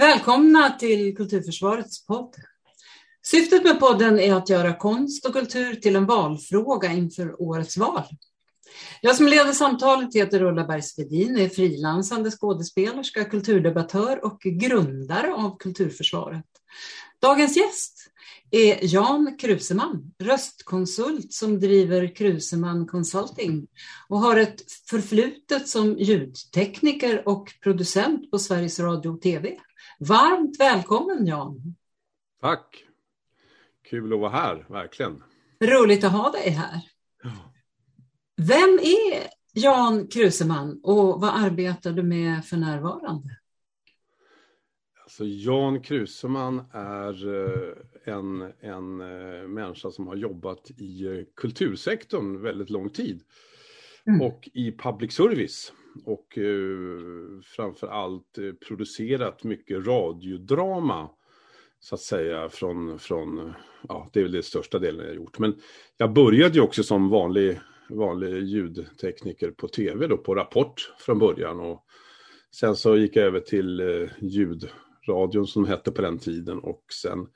Välkomna till Kulturförsvarets podd. Syftet med podden är att göra konst och kultur till en valfråga inför årets val. Jag som leder samtalet heter Ulla Bergsvedin, är frilansande skådespelerska, kulturdebattör och grundare av Kulturförsvaret. Dagens gäst är Jan Kruseman, röstkonsult som driver Kruseman Consulting och har ett förflutet som ljudtekniker och producent på Sveriges Radio och TV. Varmt välkommen Jan! Tack! Kul att vara här, verkligen. Roligt att ha dig här. Ja. Vem är Jan Kruseman och vad arbetar du med för närvarande? Alltså Jan Kruseman är eh, en, en eh, människa som har jobbat i eh, kultursektorn väldigt lång tid. Mm. Och i public service. Och eh, framför allt eh, producerat mycket radiodrama. Så att säga från, från, ja det är väl det största delen jag gjort. Men jag började ju också som vanlig, vanlig ljudtekniker på tv då, på Rapport från början. Och sen så gick jag över till eh, ljudradion som hette på den tiden och sen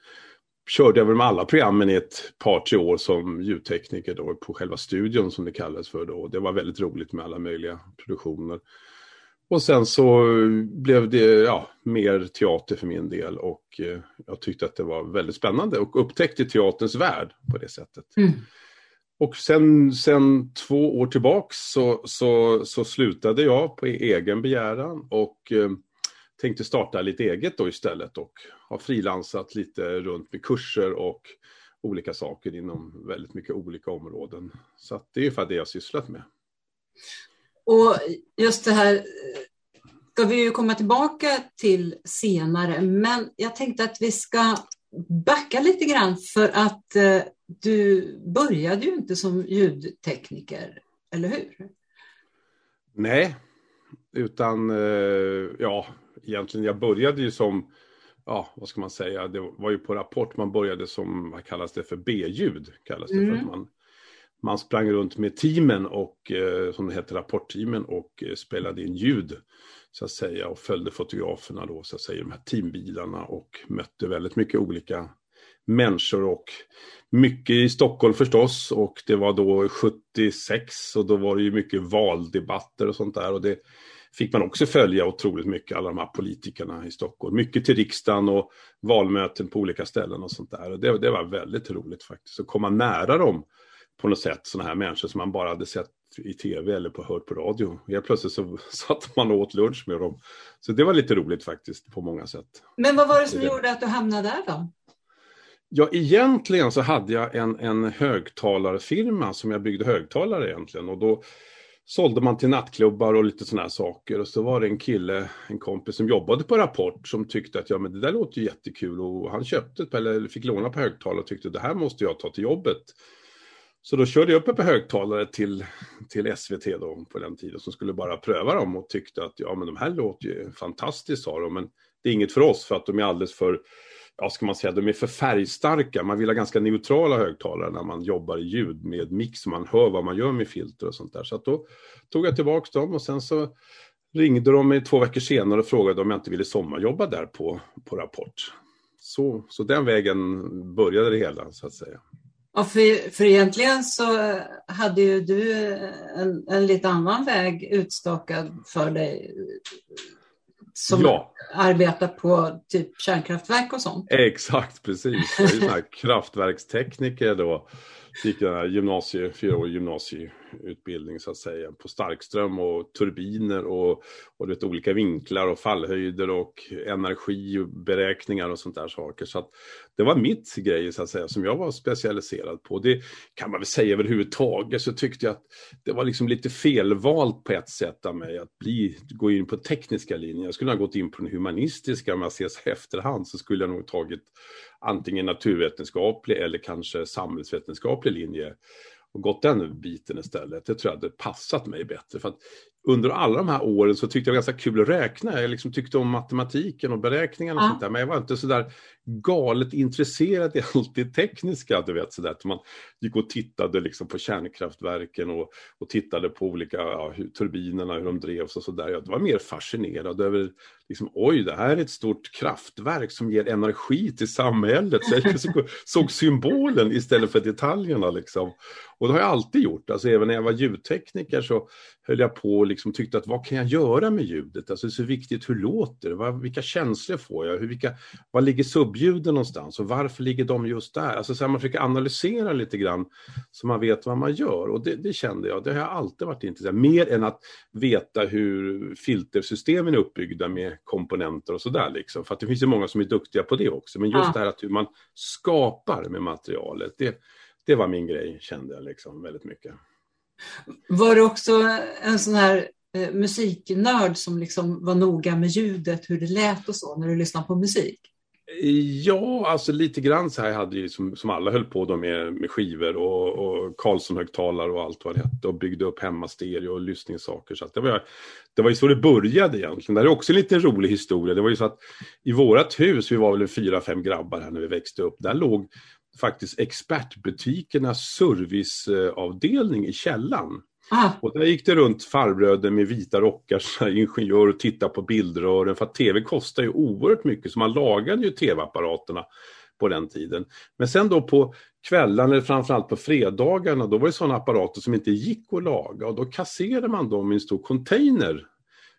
körde jag väl med alla programmen i ett par, tre år som ljudtekniker då på själva studion som det kallades för då. Det var väldigt roligt med alla möjliga produktioner. Och sen så blev det ja, mer teater för min del och eh, jag tyckte att det var väldigt spännande och upptäckte teaterns värld på det sättet. Mm. Och sen, sen två år tillbaks så, så, så slutade jag på egen begäran och eh, tänkte starta lite eget då istället och har frilansat lite runt med kurser och olika saker inom väldigt mycket olika områden. Så det är ungefär det jag sysslat med. Och just det här ska vi ju komma tillbaka till senare, men jag tänkte att vi ska backa lite grann för att eh, du började ju inte som ljudtekniker, eller hur? Nej, utan eh, ja, egentligen, jag började ju som, ja, vad ska man säga, det var ju på Rapport man började som, vad kallas det för, B-ljud, kallas det mm. för att man, man sprang runt med teamen och, eh, som det heter, rapportteamen och eh, spelade in ljud, så att säga, och följde fotograferna då, så att säga, de här teambilarna och mötte väldigt mycket olika människor och mycket i Stockholm förstås och det var då 76 och då var det ju mycket valdebatter och sånt där och det fick man också följa otroligt mycket, alla de här politikerna i Stockholm. Mycket till riksdagen och valmöten på olika ställen och sånt där. Och det, det var väldigt roligt faktiskt, att komma nära dem på något sätt, sådana här människor som man bara hade sett i tv eller på, hört på radio. Helt plötsligt så satt man och åt lunch med dem. Så det var lite roligt faktiskt på många sätt. Men vad var det som det... gjorde att du hamnade där då? Ja, egentligen så hade jag en, en högtalarfirma som jag byggde högtalare egentligen och då sålde man till nattklubbar och lite sådana här saker. Och så var det en kille, en kompis som jobbade på Rapport som tyckte att ja men det där låter ju jättekul och han köpte eller fick låna på högtalare och tyckte det här måste jag ta till jobbet. Så då körde jag upp ett par högtalare till, till SVT då på den tiden som skulle bara pröva dem och tyckte att ja men de här låter ju fantastiskt sa de men det är inget för oss för att de är alldeles för ja, ska man säga, de är för färgstarka. Man vill ha ganska neutrala högtalare när man jobbar i ljud med mix, så man hör vad man gör med filter och sånt där. Så då tog jag tillbaka dem och sen så ringde de mig två veckor senare och frågade om jag inte ville sommarjobba där på, på Rapport. Så, så den vägen började det hela, så att säga. Ja, för, för egentligen så hade ju du en, en lite annan väg utstakad för dig som ja. arbetar på typ kärnkraftverk och sånt. Exakt, precis. Jag är kraftverkstekniker då. Gick den här gymnasie, fyraårig utbildning så att säga på starkström och turbiner och, och vet, olika vinklar och fallhöjder och energiberäkningar och sånt där saker. Så att det var mitt grej så att säga som jag var specialiserad på. Det kan man väl säga överhuvudtaget så tyckte jag att det var liksom lite felvalt på ett sätt av mig att bli, gå in på tekniska linjer. Jag skulle ha gått in på den humanistiska om jag ser så efterhand så skulle jag nog tagit antingen naturvetenskaplig eller kanske samhällsvetenskaplig linje och gått den biten istället. Det tror jag hade passat mig bättre. För att under alla de här åren så tyckte jag det var ganska kul att räkna. Jag liksom tyckte om matematiken och beräkningarna och ja. sånt där. Men jag var inte så där galet intresserad i allt det tekniska. Du vet, så där. Man gick och tittade liksom på kärnkraftverken och, och tittade på olika ja, hur, turbinerna, hur de drevs och sådär. Jag var mer fascinerad över, liksom, oj, det här är ett stort kraftverk som ger energi till samhället. Så jag såg, såg symbolen istället för detaljerna. Liksom. Och det har jag alltid gjort. Alltså, även när jag var ljudtekniker så höll jag på liksom tyckte att vad kan jag göra med ljudet? Alltså, det är så viktigt, hur låter det? vilka känslor får jag? Hur, vilka, var ligger subljuden någonstans? Och varför ligger de just där? Alltså, så här, man försöker analysera lite grann så man vet vad man gör. Och det, det kände jag, det har jag alltid varit intresserad av. Mer än att veta hur filtersystemen är uppbyggda med komponenter och sådär. Liksom. För att det finns ju många som är duktiga på det också. Men just ja. det här att hur man skapar med materialet. Det, det var min grej, kände jag liksom väldigt mycket. Var du också en sån här eh, musiknörd som liksom var noga med ljudet, hur det lät och så när du lyssnade på musik? Ja, alltså lite grann så här hade ju som, som alla höll på då med, med skivor och, och Carlson-högtalare och allt vad det hette och byggde upp hemmastereo och lyssningssaker. Så det, var, det var ju så det började egentligen. Det här är också en lite rolig historia. Det var ju så att i vårat hus, vi var väl fyra, fem grabbar här när vi växte upp, där låg faktiskt expertbutikernas serviceavdelning i källan. Ah. Och där gick det runt farbröder med vita rockar, ingenjör och tittade på bildrören för att tv kostar ju oerhört mycket så man lagade ju tv-apparaterna på den tiden. Men sen då på kvällarna, eller framförallt på fredagarna, då var det sådana apparater som inte gick att laga och då kasserade man dem i en stor container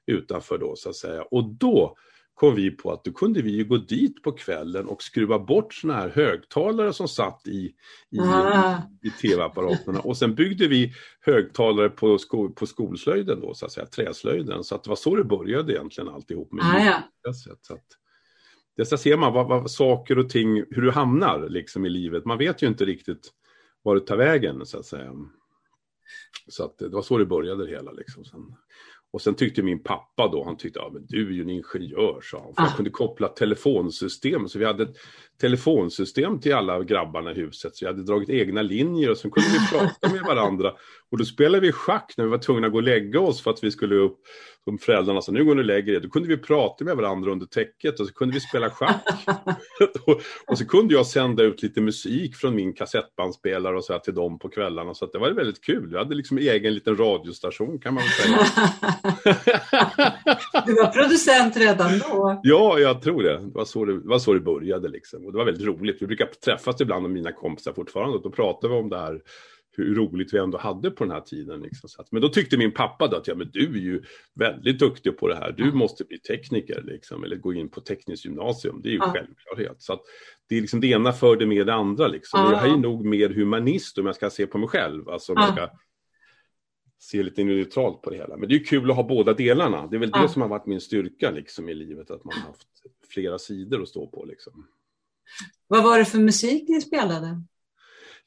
utanför då så att säga. Och då kom vi på att då kunde vi gå dit på kvällen och skruva bort såna här högtalare som satt i, i, ah. i, tv-apparaterna. Och sen byggde vi högtalare på, sko, på skolslöjden då, så att säga, träslöjden. Så att det var så det började egentligen alltihop med ah, ja. Så att, det så ser man vad, vad, saker och ting, hur du hamnar liksom i livet. Man vet ju inte riktigt var det tar vägen så att säga. Så att det var så det började det hela liksom. Sen och sen tyckte min pappa då, han tyckte, ja men du är ju en ingenjör, sa han. För ah. jag kunde koppla telefonsystem, så vi hade ett telefonsystem till alla grabbarna i huset. Så vi hade dragit egna linjer och sen kunde vi prata med varandra. Och då spelade vi schack när vi var tvungna att gå och lägga oss för att vi skulle upp. Som föräldrarna sa, nu går ni och lägger er. Då kunde vi prata med varandra under täcket och så kunde vi spela schack. och så kunde jag sända ut lite musik från min kassettbandspelare och så här till dem på kvällarna. Så det var väldigt kul. Jag hade liksom egen liten radiostation kan man väl säga. du var producent redan då? Ja, jag tror det. Det var så det, det, var så det började liksom. Och det var väldigt roligt. Vi brukar träffas ibland med mina kompisar fortfarande och då pratar vi om det här hur roligt vi ändå hade på den här tiden. Liksom. men då tyckte min pappa då att ja, men du är ju väldigt duktig på det här. Du måste bli tekniker liksom, eller gå in på tekniskt gymnasium. Det är ju ja. självklarhet. Så att det är liksom det ena förde med det andra. Liksom. Ja. Jag är nog mer humanist om jag ska se på mig själv. Alltså om ja. jag ska se lite neutralt på det hela. Men det är kul att ha båda delarna. Det är väl det som har varit min styrka liksom, i livet, att man har haft flera sidor att stå på. Liksom. Vad var det för musik ni spelade?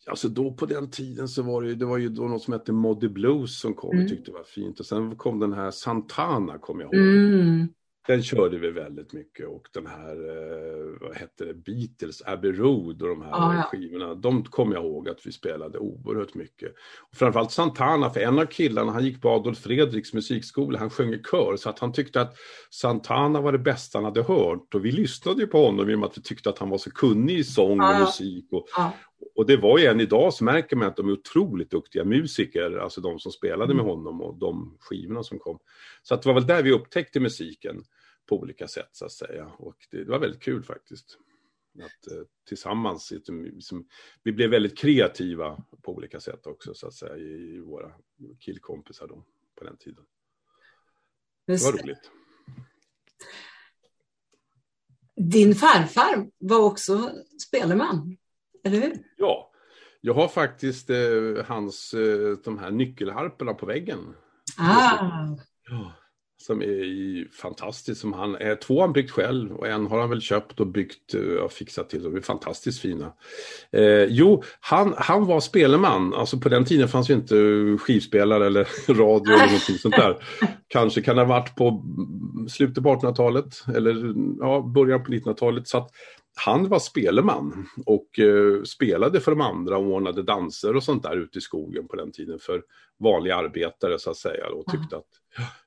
Alltså då på den tiden så var det det var ju då något som hette Moddy Blues som kom, mm. och tyckte det var fint. Och sen kom den här Santana, kommer jag ihåg. Mm. Den körde vi väldigt mycket och den här, eh, vad hette det, Beatles, Abbey Road och de här ah, ja. skivorna, de kommer jag ihåg att vi spelade oerhört mycket. Och framförallt Santana, för en av killarna, han gick på Adolf Fredriks musikskola, han sjöng i kör, så att han tyckte att Santana var det bästa han hade hört. Och vi lyssnade ju på honom i och med att vi tyckte att han var så kunnig i sång och ah, musik. Och, ah. Och det var ju än idag så märker man att de är otroligt duktiga musiker, alltså de som spelade med mm. honom och de skivorna som kom. Så att det var väl där vi upptäckte musiken på olika sätt så att säga. Och det, det var väldigt kul faktiskt. Att eh, tillsammans, liksom, vi blev väldigt kreativa på olika sätt också så att säga i, i våra killkompisar då på den tiden. Det var roligt. Din farfar var också spelman, eller hur? Ja, jag har faktiskt eh, hans, eh, de här nyckelharporna på väggen. Ah. Ja som är fantastiskt. Som han, är, två har han byggt själv och en har han väl köpt och byggt eh, och fixat till. De är fantastiskt fina. Eh, jo, han, han var spelman. Alltså på den tiden fanns ju inte skivspelare eller radio eller någonting sånt där. Kanske kan det ha varit på slutet på 1800-talet eller ja, början på 1900-talet. Så att han var speleman och eh, spelade för de andra och ordnade danser och sånt där ute i skogen på den tiden för vanliga arbetare så att säga. Och tyckte att,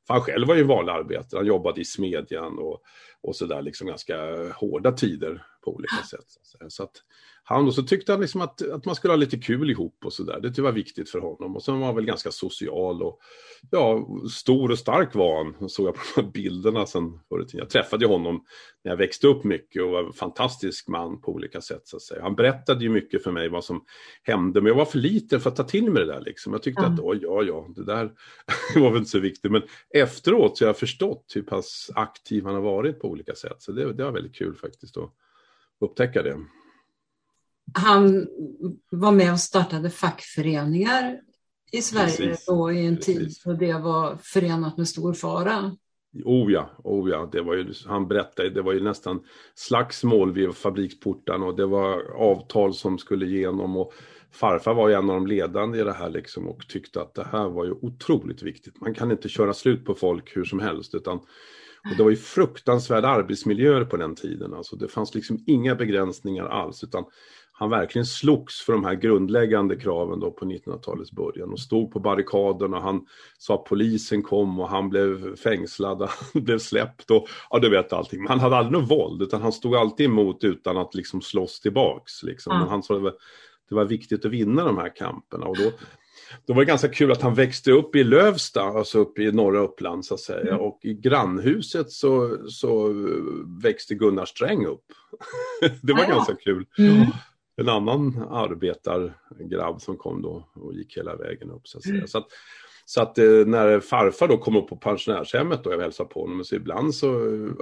för han själv var ju en vanlig arbetare, han jobbade i smedjan och, och sådär, liksom ganska hårda tider på olika sätt. Så att, han och så tyckte han liksom att, att man skulle ha lite kul ihop och sådär. Det var viktigt för honom. Och sen var han väl ganska social och ja, stor och stark var han. Såg jag på de här bilderna sen förr Jag träffade honom när jag växte upp mycket och var en fantastisk man på olika sätt. Så att säga. Han berättade ju mycket för mig vad som hände, men jag var för liten för att ta till mig det där. Liksom. Jag tyckte mm. att, oj, ja, ja, det där var väl inte så viktigt. Men efteråt så har jag förstått hur pass aktiv han har varit på olika sätt. Så det, det var väldigt kul faktiskt att upptäcka det han var med och startade fackföreningar i Sverige Precis. då i en tid då det var förenat med stor fara. Oh ja, oh ja. Det var ju, han berättade, det var ju nästan slagsmål vid fabriksportarna och det var avtal som skulle igenom och farfar var ju en av de ledande i det här liksom och tyckte att det här var ju otroligt viktigt. Man kan inte köra slut på folk hur som helst utan och det var ju fruktansvärda arbetsmiljöer på den tiden. Alltså det fanns liksom inga begränsningar alls utan han verkligen slogs för de här grundläggande kraven då på 1900-talets början och stod på barrikaderna. Han sa att polisen kom och han blev fängslad, han blev släppt och ja, du vet allting. Men han hade aldrig något våld utan han stod alltid emot utan att liksom slåss tillbaks. Liksom. Men han sa att det var viktigt att vinna de här kamperna och då då var det ganska kul att han växte upp i Lövsta, alltså uppe i norra Uppland så att säga. Mm. Och i grannhuset så, så växte Gunnar Sträng upp. det var ja. ganska kul. Mm en annan arbetargrabb som kom då och gick hela vägen upp så att säga. Mm. Så att, så att eh, när farfar då kom upp på pensionärshemmet och jag hälsade på honom, så ibland så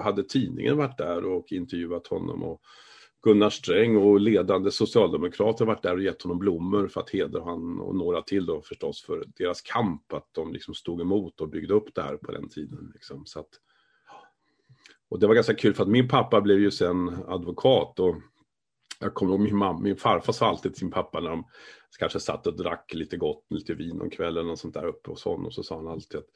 hade tidningen varit där och intervjuat honom och Gunnar Sträng och ledande socialdemokrater varit där och gett honom blommor för att hedra honom och några till då förstås för deras kamp, att de liksom stod emot och byggde upp det här på den tiden. Liksom. Så att, och det var ganska kul för att min pappa blev ju sen advokat och jag kommer ihåg min, mamma, min farfar sa alltid till sin pappa när de kanske satt och drack lite gott, lite vin någon kväll eller något sånt där uppe hos honom. Så sa han alltid att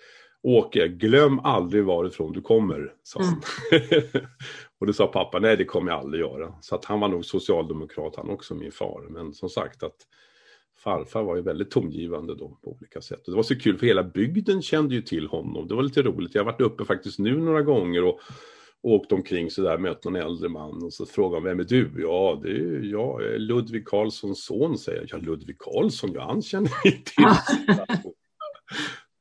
Åke, glöm aldrig varifrån du kommer, sa han. Mm. och det sa pappa, nej det kommer jag aldrig göra. Så att han var nog socialdemokrat han också, min far. Men som sagt att farfar var ju väldigt tongivande då på olika sätt. Och det var så kul för hela bygden kände ju till honom. Det var lite roligt. Jag har varit uppe faktiskt nu några gånger och åkt omkring sådär, mött någon äldre man och så frågar han, vem är du? Ja, det är jag, Ludvig Karlssons son, säger jag. Ja, Ludvig Karlsson, ja han känner jag till.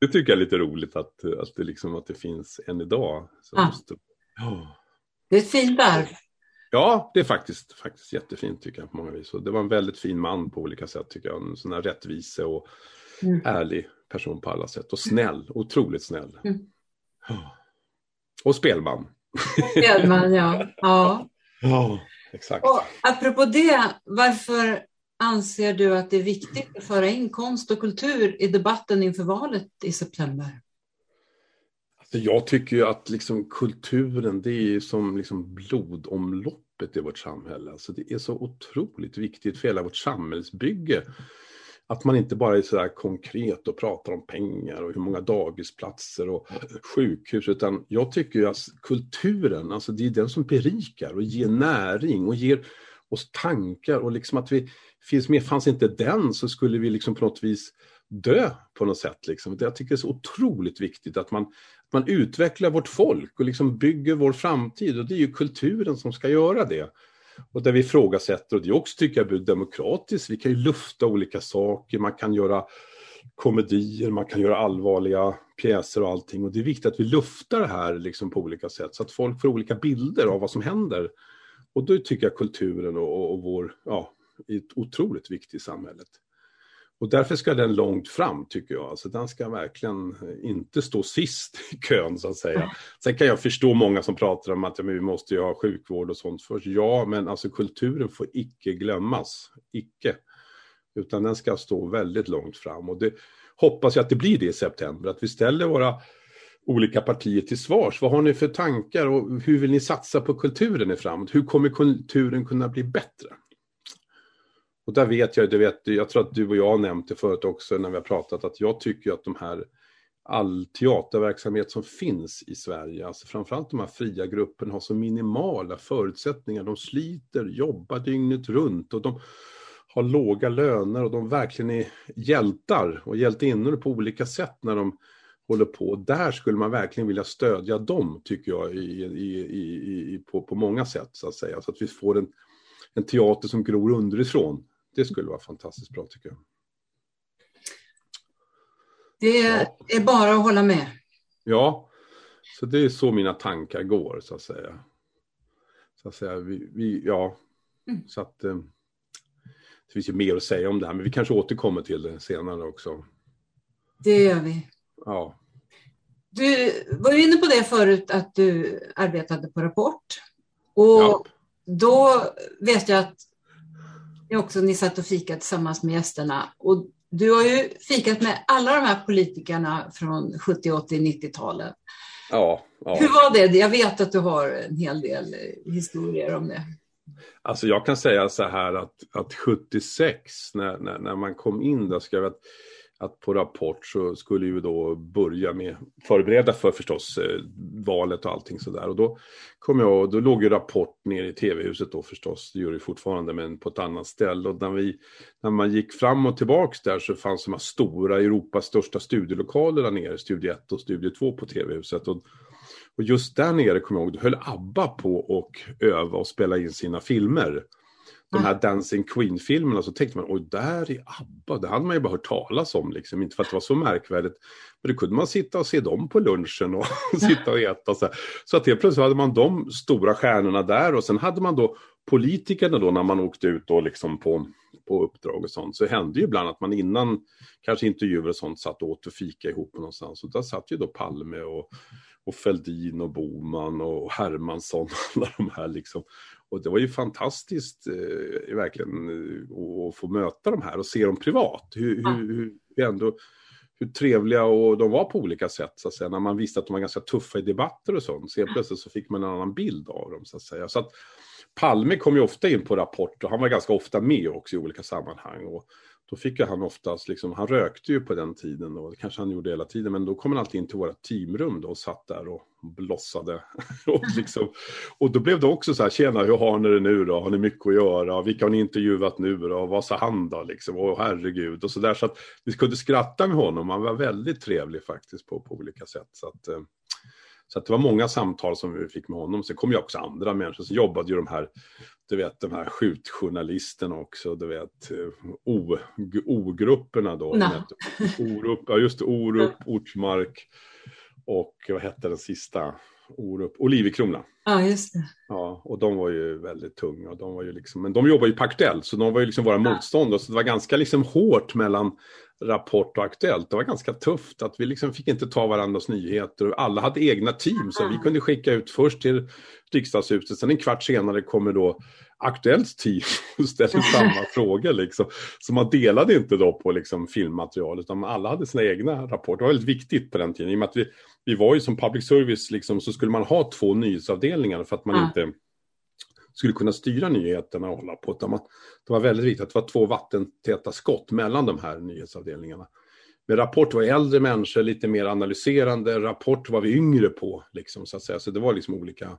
det tycker jag är lite roligt att, att, det, liksom, att det finns än idag. Så ja. Måste, Det är ett fint arv. Ja, det är faktiskt, faktiskt jättefint tycker jag på många vis. Och det var en väldigt fin man på olika sätt tycker jag. En sån här rättvise och mm. ärlig person på alla sätt. Och snäll, otroligt snäll. Mm. Och spelman. Björnman, ja. ja. Ja, exakt. Och apropå det, varför anser du att det är viktigt att föra in konst och kultur i debatten inför valet i september? Alltså jag tycker ju att liksom kulturen, det är som liksom blodomloppet i vårt samhälle. Alltså det är så otroligt viktigt för hela vårt samhällsbygge att man inte bara är så där konkret och pratar om pengar och hur många dagisplatser och sjukhus, utan jag tycker ju att kulturen, alltså det är den som berikar och ger näring och ger oss tankar och liksom att vi finns med. Fanns inte den så skulle vi liksom på något vis dö på något sätt. Liksom. Jag tycker det är så otroligt viktigt att man, att man utvecklar vårt folk och liksom bygger vår framtid och det är ju kulturen som ska göra det. Och där vi ifrågasätter, och det är också tycker jag är demokratiskt, vi kan ju lufta olika saker, man kan göra komedier, man kan göra allvarliga pjäser och allting. Och det är viktigt att vi luftar det här liksom på olika sätt så att folk får olika bilder av vad som händer. Och då tycker jag kulturen och, och, och vår, ja, är otroligt viktig i samhället. Och därför ska den långt fram tycker jag. Alltså den ska verkligen eh, inte stå sist i kön så att säga. Sen kan jag förstå många som pratar om att ja, men vi måste ju ha sjukvård och sånt först. Ja, men alltså kulturen får icke glömmas. Icke. Utan den ska stå väldigt långt fram. Och det hoppas jag att det blir det i september. Att vi ställer våra olika partier till svars. Vad har ni för tankar och hur vill ni satsa på kulturen i framåt? Hur kommer kulturen kunna bli bättre? Och där vet jag, du vet, jag tror att du och jag har nämnt det förut också när vi har pratat, att jag tycker att de här all teaterverksamhet som finns i Sverige. Alltså framförallt de här fria grupperna har så minimala förutsättningar. De sliter, jobbar dygnet runt och de har låga löner och de verkligen är hjältar och hjältinnor på olika sätt när de håller på. Där skulle man verkligen vilja stödja dem, tycker jag, i, i, i, på, på många sätt, så att säga. Så att vi får en, en teater som gror underifrån. Det skulle vara fantastiskt bra, tycker jag. Det är bara att hålla med. Ja, så det är så mina tankar går, så att säga. Så att säga, vi, vi ja, mm. så att... Eh, det finns ju mer att säga om det här, men vi kanske återkommer till det senare också. Det gör vi. Ja. Du var ju inne på det förut att du arbetade på Rapport. Och ja. då vet jag att också ni satt och fikade tillsammans med gästerna. Och du har ju fikat med alla de här politikerna från 70, 80, 90-talet. Ja, ja. Hur var det? Jag vet att du har en hel del historier om det. Alltså jag kan säga så här att, att 76 när, när, när man kom in där, skrev att, att på Rapport så skulle vi då börja med förbereda för förstås eh, valet och allting sådär. Och då kom jag, då låg ju Rapport nere i tv-huset då förstås, det gör det fortfarande men på ett annat ställe. Och när, vi, när man gick fram och tillbaks där så fanns de här stora Europas största studielokaler där nere, Studie 1 och Studie 2 på tv-huset. Och och just där nere, kommer jag ihåg, då höll ABBA på och öva och spela in sina filmer. De här Dancing Queen-filmerna, så tänkte man, oj, där är ABBA, det hade man ju bara hört talas om, liksom. inte för att det var så märkvärdigt. Men då kunde man sitta och se dem på lunchen och sitta och äta. Så, så att helt plötsligt hade man de stora stjärnorna där och sen hade man då politikerna då när man åkte ut då liksom på, på uppdrag och sånt. Så hände ju ibland att man innan kanske intervjuer och sånt satt och åt och fika ihop någonstans. Och där satt ju då Palme och och Feldin och Boman och Hermansson, alla de här liksom. Och det var ju fantastiskt eh, verkligen eh, att få möta de här och se dem privat. Hur, ja. hur, hur, ändå, hur trevliga och de var på olika sätt, så att säga. När man visste att de var ganska tuffa i debatter och sånt. Så helt plötsligt så fick man en annan bild av dem, så att säga. Så att Palme kom ju ofta in på Rapport och han var ganska ofta med också i olika sammanhang. Och, då fick han oftast, liksom, han rökte ju på den tiden och det kanske han gjorde hela tiden, men då kom han alltid in till våra teamrum då och satt där och blossade. och, liksom, och då blev det också så här, tjena hur har ni det nu då? Har ni mycket att göra? Vilka har ni intervjuat nu då? Vad sa han då liksom? Åh herregud och så där. Så att vi kunde skratta med honom, han var väldigt trevlig faktiskt på, på olika sätt. Så att, eh, så det var många samtal som vi fick med honom. Sen kom ju också andra människor som jobbade ju de här, du vet de här skjutjournalisterna också, du vet O-grupperna då. No. Orup, ja just Orup, Ortsmark och vad hette den sista? Orup, Olivikrona. Ja, just det. Ja, och de var ju väldigt tunga. De var ju liksom, men de jobbar ju på Aktuellt, så de var ju liksom våra ja. motståndare. Så det var ganska liksom hårt mellan Rapport och Aktuellt. Det var ganska tufft att vi liksom fick inte ta varandras nyheter. Alla hade egna team, så vi kunde skicka ut först till riksdagshuset, sen en kvart senare kommer då Aktuellts team och ställer samma frågor. Liksom. Så man delade inte då på liksom, filmmaterial, utan alla hade sina egna rapporter. Det var väldigt viktigt på den tiden, i och med att vi, vi var ju som public service, liksom, så skulle man ha två nyhetsavdelningar för att man mm. inte skulle kunna styra nyheterna och hålla på. Man, det var väldigt viktigt att det var två vattentäta skott mellan de här nyhetsavdelningarna. Med Rapport var äldre människor, lite mer analyserande. Rapport var vi yngre på, liksom, så att säga. Så det var liksom olika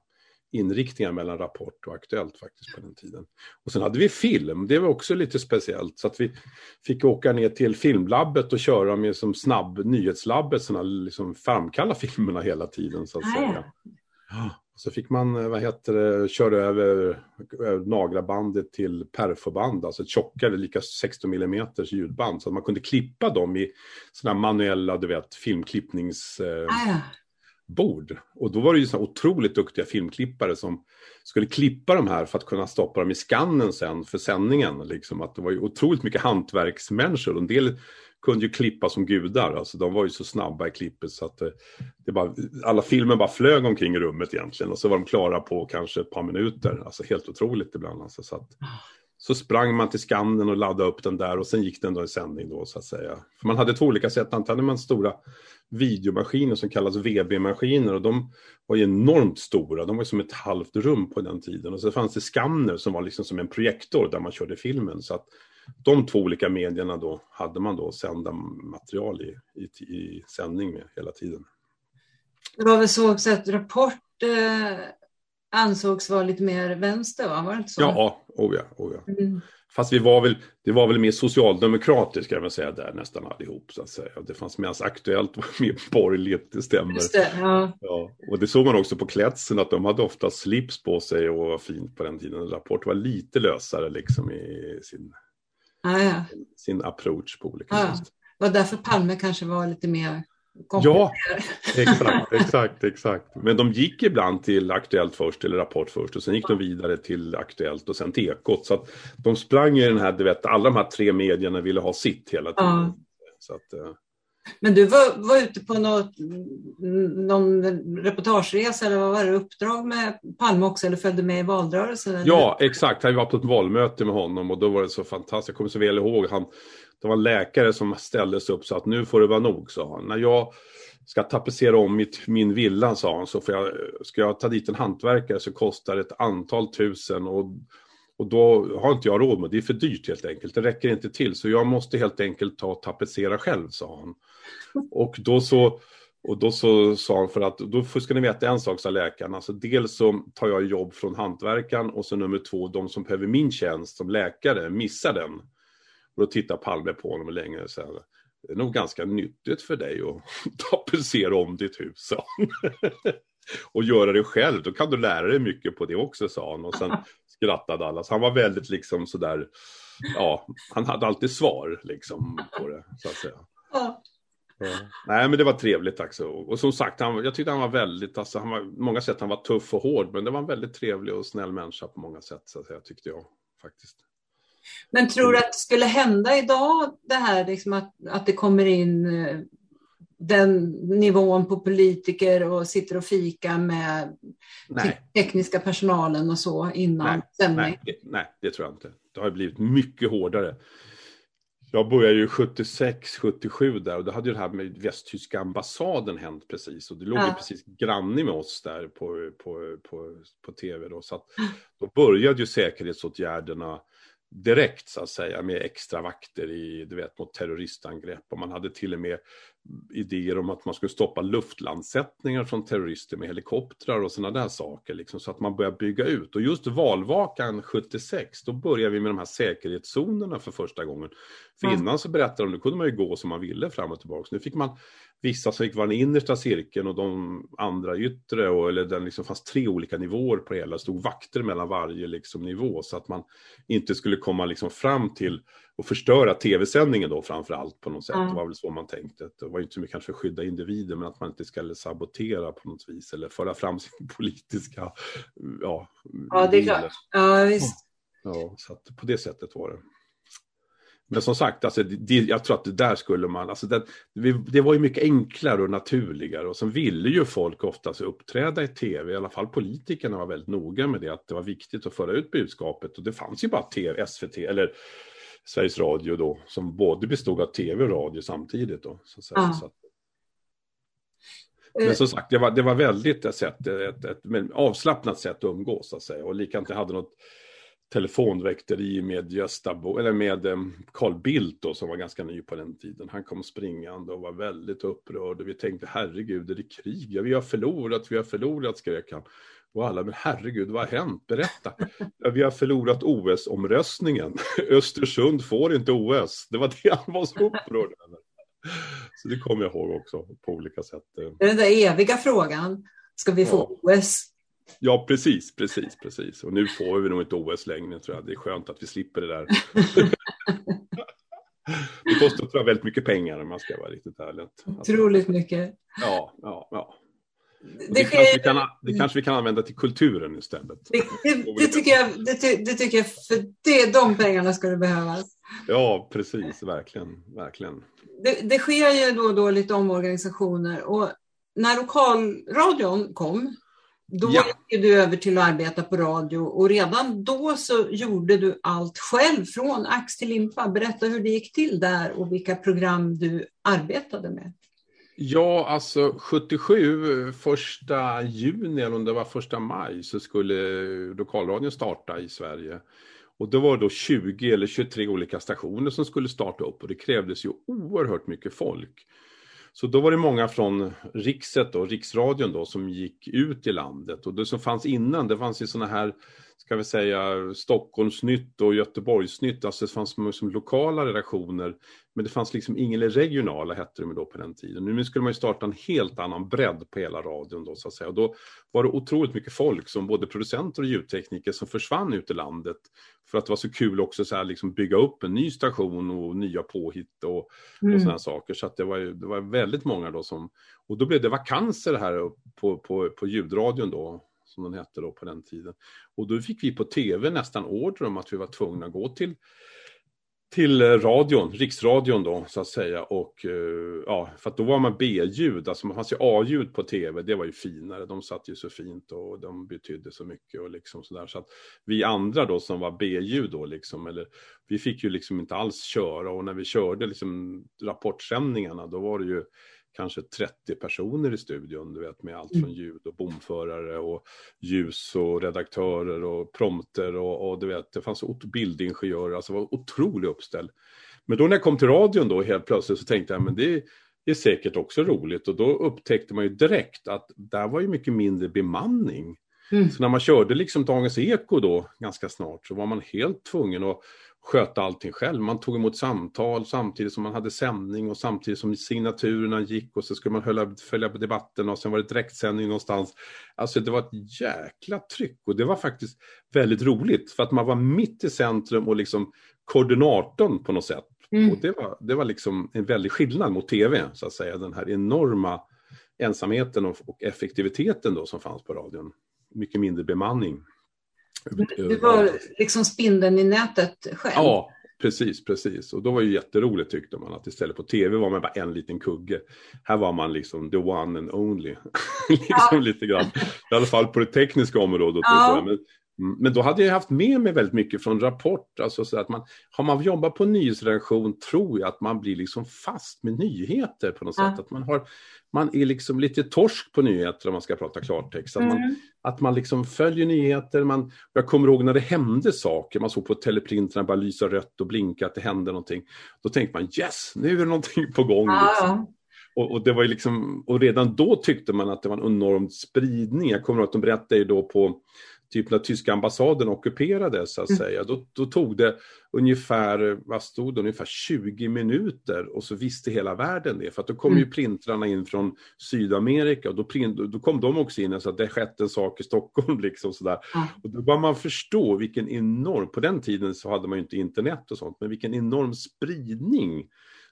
inriktningar mellan Rapport och Aktuellt faktiskt på den tiden. Och sen hade vi film, det var också lite speciellt. Så att vi fick åka ner till filmlabbet och köra med som snabb nyhetslabbet, såna, liksom framkalla filmerna hela tiden så att ah, säga. Ja. Så fick man, eh, vad heter det, köra över nagrabandet till perfoband, alltså ett tjockare, lika 16 mm ljudband, så att man kunde klippa dem i sådana manuella, du vet, filmklippningsbord. Eh, bord. och då var det ju så otroligt duktiga filmklippare som skulle klippa de här för att kunna stoppa dem i skannen sen för sändningen. Liksom. Att det var ju otroligt mycket hantverksmänniskor. En del kunde ju klippa som gudar. Alltså, de var ju så snabba i klippet så att eh, det bara, alla filmer bara flög omkring i rummet egentligen och så var de klara på kanske ett par minuter. Alltså helt otroligt ibland. Alltså, så att, ah så sprang man till skannen och laddade upp den där och sen gick den då i sändning då så att säga. För man hade två olika sätt, antingen hade man stora videomaskiner som kallas VB-maskiner och de var ju enormt stora, de var som ett halvt rum på den tiden. Och så fanns det skanner som var liksom som en projektor där man körde filmen. Så att de två olika medierna då hade man då sända material i, i, i sändning med hela tiden. Det var väl så också att Rapport eh, ansågs vara lite mer vänster, va? var det inte så? Ja, oh ja, oh ja. Mm. Fast vi var väl, det var väl mer socialdemokratiskt kan man säga där nästan allihop så att säga. Det fanns mer aktuellt var mer borgerligt, det stämmer. Det, ja. ja. Och det såg man också på klädseln att de hade ofta slips på sig och var fint på den tiden. Rapport var lite lösare liksom i sin, ja, ja. sin approach på olika ja. sätt. Det var därför Palme kanske var lite mer Ja, exakt, exakt, exakt. Men de gick ibland till Aktuellt först, eller Rapport först, och sen gick de vidare till Aktuellt och sen till Ekot. Så att de sprang i den här, du vet, alla de här tre medierna ville ha sitt hela tiden. Ja. Så att, uh... Men du var, var ute på något, någon reportageresa eller vad var det, uppdrag med Palme också eller följde med i valrörelsen? Eller? Ja, exakt. Vi var på ett valmöte med honom och då var det så fantastiskt. Jag kommer så väl ihåg, han, det var en läkare som ställde sig upp så att nu får det vara nog, sa han. När jag ska tapetsera om mitt, min villa, sa han, så får jag, ska jag ta dit en hantverkare så kostar det ett antal tusen och, och då har inte jag råd med det. Det är för dyrt helt enkelt. Det räcker inte till. Så jag måste helt enkelt ta och tapetsera själv, sa han. Och då så och då så sa han för att, då ska ni veta en sak, sa läkaren. Alltså dels så tar jag jobb från hantverkaren och så nummer två, de som behöver min tjänst som läkare missar den. Och då tittar Palme på honom länge och säger, det är nog ganska nyttigt för dig att tapetsera om ditt hus, och göra det själv, då kan du lära dig mycket på det också, sa han. Och sen skrattade alla. Så han var väldigt liksom sådär, ja, han hade alltid svar liksom på det, så att säga. Ja. Nej, men det var trevligt också. Och som sagt, han, jag tyckte han var väldigt, alltså, han var, många sätt han var tuff och hård, men det var en väldigt trevlig och snäll människa på många sätt, så att säga, tyckte jag faktiskt. Men tror du att det skulle hända idag, det här liksom att, att det kommer in eh, den nivån på politiker och sitter och fika med nej. tekniska personalen och så innan nej, nej, nej, det tror jag inte. Det har blivit mycket hårdare. Jag började ju 76, 77 där och då hade ju det här med västtyska ambassaden hänt precis och det låg ja. ju precis granne med oss där på, på, på, på tv då. Så att då började ju säkerhetsåtgärderna direkt så att säga med extra vakter i, du vet, mot terroristangrepp. Och man hade till och med idéer om att man skulle stoppa luftlandsättningar från terrorister med helikoptrar och sådana där saker liksom, så att man börjar bygga ut. Och just valvakan 76, då började vi med de här säkerhetszonerna för första gången. För mm. innan så berättade de, nu kunde man ju gå som man ville fram och tillbaka. Nu fick man vissa som fick vara den innersta cirkeln och de andra yttre, och, eller den liksom fanns tre olika nivåer på det hela, det stod vakter mellan varje liksom nivå så att man inte skulle komma liksom fram till och förstöra tv-sändningen då framför allt på något sätt. Mm. Det var väl så man tänkte. Det var inte så mycket kanske för att skydda individer men att man inte ska sabotera på något vis eller föra fram sin politiska ja, Ja, det är klart. Ja, visst. Ja, så att på det sättet var det. Men som sagt, alltså, det, jag tror att det där skulle man, alltså det, det, var ju mycket enklare och naturligare och sen ville ju folk oftast uppträda i tv, i alla fall politikerna var väldigt noga med det, att det var viktigt att föra ut budskapet och det fanns ju bara tv, SVT eller Sveriges Radio då, som både bestod av tv och radio samtidigt då. Så. Ja. Så att, men som sagt, det var, det var väldigt ett, sätt, ett, ett, ett avslappnat sätt att umgås, så att säga. Och likadant, jag hade något telefonväkteri med Gösta Bo, eller med um, Carl Bildt då, som var ganska ny på den tiden. Han kom springande och var väldigt upprörd och vi tänkte herregud, är det krig? Ja, vi har förlorat, vi har förlorat, skrek han. Och alla, men herregud, vad har hänt? Berätta. Vi har förlorat OS-omröstningen. Östersund får inte OS. Det var det han var så upprörd över. Så det kommer jag ihåg också på olika sätt. Den där eviga frågan, ska vi få ja. OS? Ja, precis, precis, precis. Och nu får vi nog inte OS längre, tror jag. Det är skönt att vi slipper det där. det kostar tror jag, väldigt mycket pengar om man ska vara riktigt ärlig. Otroligt mycket. Ja, ja, ja. Det, det, kanske kan, det, kanske vi kan, använda till kulturen istället. Det, det tycker, jag, det, tycker jag, för det, de pengarna skulle behövas. Ja, precis, verkligen. verkligen. Det, sker ju då och då lite omorganisationer och när lokalradion kom Då ja. gick du över till att arbeta på radio och redan då så gjorde du allt själv från ax till limpa. Berätta hur det gick till där och vilka program du arbetade med. Ja, alltså 77, första juni eller om det var första maj så skulle lokalradion starta i Sverige. Och då var det då 20 eller 23 olika stationer som skulle starta upp och det krävdes ju oerhört mycket folk. Så då var det många från Rikset och Riksradion då som gick ut i landet och det som fanns innan, det fanns ju sådana här ska vi säga, Stockholmsnytt och Göteborgsnytt, alltså det fanns som lokala redaktioner, men det fanns liksom ingen, regionala hette de då på den tiden. Nu skulle man ju starta en helt annan bredd på hela radion då så att säga. Och då var det otroligt mycket folk, som både producenter och ljudtekniker, som försvann ut i landet. För att det var så kul också så här, liksom bygga upp en ny station och nya påhitt och, mm. och sådana saker. Så att det var, det var väldigt många då som, och då blev det vakanser här på, på, på ljudradion då som den hette då på den tiden. Och då fick vi på tv nästan order om att vi var tvungna att gå till till eh, radion, riksradion då så att säga. Och eh, ja, för att då var man B-ljud, alltså man fanns ju A-ljud på tv, det var ju finare, de satt ju så fint och de betydde så mycket och liksom sådär så att vi andra då som var B-ljud då liksom, eller vi fick ju liksom inte alls köra. Och när vi körde liksom rapportsändningarna då var det ju kanske 30 personer i studion, du vet med allt från mm. ljud och bomförare och ljus och redaktörer och prompter och, och du vet, det fanns bildingenjörer, alltså det var otroligt uppställd. Men då när jag kom till radion då helt plötsligt så tänkte jag, men det är säkert också roligt och då upptäckte man ju direkt att där var ju mycket mindre bemanning. Mm. Så när man körde liksom Dagens Eko då ganska snart så var man helt tvungen att sköta allting själv. Man tog emot samtal samtidigt som man hade sändning och samtidigt som signaturerna gick och så skulle man hölla, följa på debatten och sen var det direktsändning någonstans. Alltså det var ett jäkla tryck och det var faktiskt väldigt roligt för att man var mitt i centrum och liksom koordinatorn på något sätt. Mm. Och det var, det var liksom en väldig skillnad mot tv, så att säga, den här enorma ensamheten och, och effektiviteten då som fanns på radion. Mycket mindre bemanning. Du var liksom spindeln i nätet själv? Ja, precis, precis. Och då var det jätteroligt tyckte man att istället på tv var man bara en liten kugge. Här var man liksom the one and only. liksom ja. lite grann. I alla fall på det tekniska området. Ja. Men, men då hade jag haft med mig väldigt mycket från Rapport. Alltså så att man, har man jobbat på nyhetsredaktion tror jag att man blir liksom fast med nyheter på något sätt. Att man, har, man är liksom lite torsk på nyheter om man ska prata klartext. Att, mm. man, att man liksom följer nyheter. Man, jag kommer ihåg när det hände saker. Man såg på teleprinterna bara lysa rött och blinka att det hände någonting. Då tänkte man yes, nu är det någonting på gång. Ja. Liksom. Och, och, det var liksom, och redan då tyckte man att det var en enorm spridning. Jag kommer ihåg att de berättade ju då på typ när tyska ambassaden ockuperades så att mm. säga, då, då, tog det ungefär, vad stod det, ungefär 20 minuter och så visste hela världen det. För att då kom mm. ju printrarna in från Sydamerika och då, print, då kom de också in och sa att det skett en sak i Stockholm liksom sådär. Mm. Och då börjar man förstå vilken enorm, på den tiden så hade man ju inte internet och sånt, men vilken enorm spridning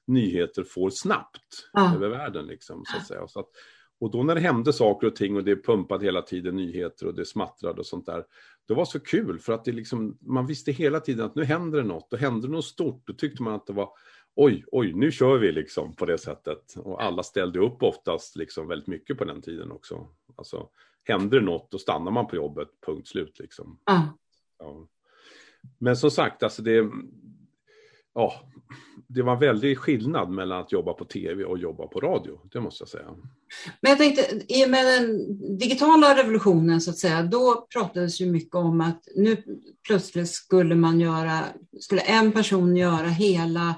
nyheter får snabbt över världen liksom så att säga. Så att, och då när det hände saker och ting och det pumpade hela tiden nyheter och det smattrade och sånt där. Det var så kul för att det liksom, man visste hela tiden att nu händer det något. Hände det något stort. Då tyckte man att det var oj, oj, nu kör vi liksom på det sättet. Och alla ställde upp oftast liksom väldigt mycket på den tiden också. Alltså, händer det något, då stannar man på jobbet, punkt slut liksom. Mm. Ja. Men som sagt, alltså det, ja, det var en väldig skillnad mellan att jobba på tv och jobba på radio, det måste jag säga. Men jag tänkte, i och med den digitala revolutionen så att säga, då pratades ju mycket om att nu plötsligt skulle man göra, skulle en person göra hela,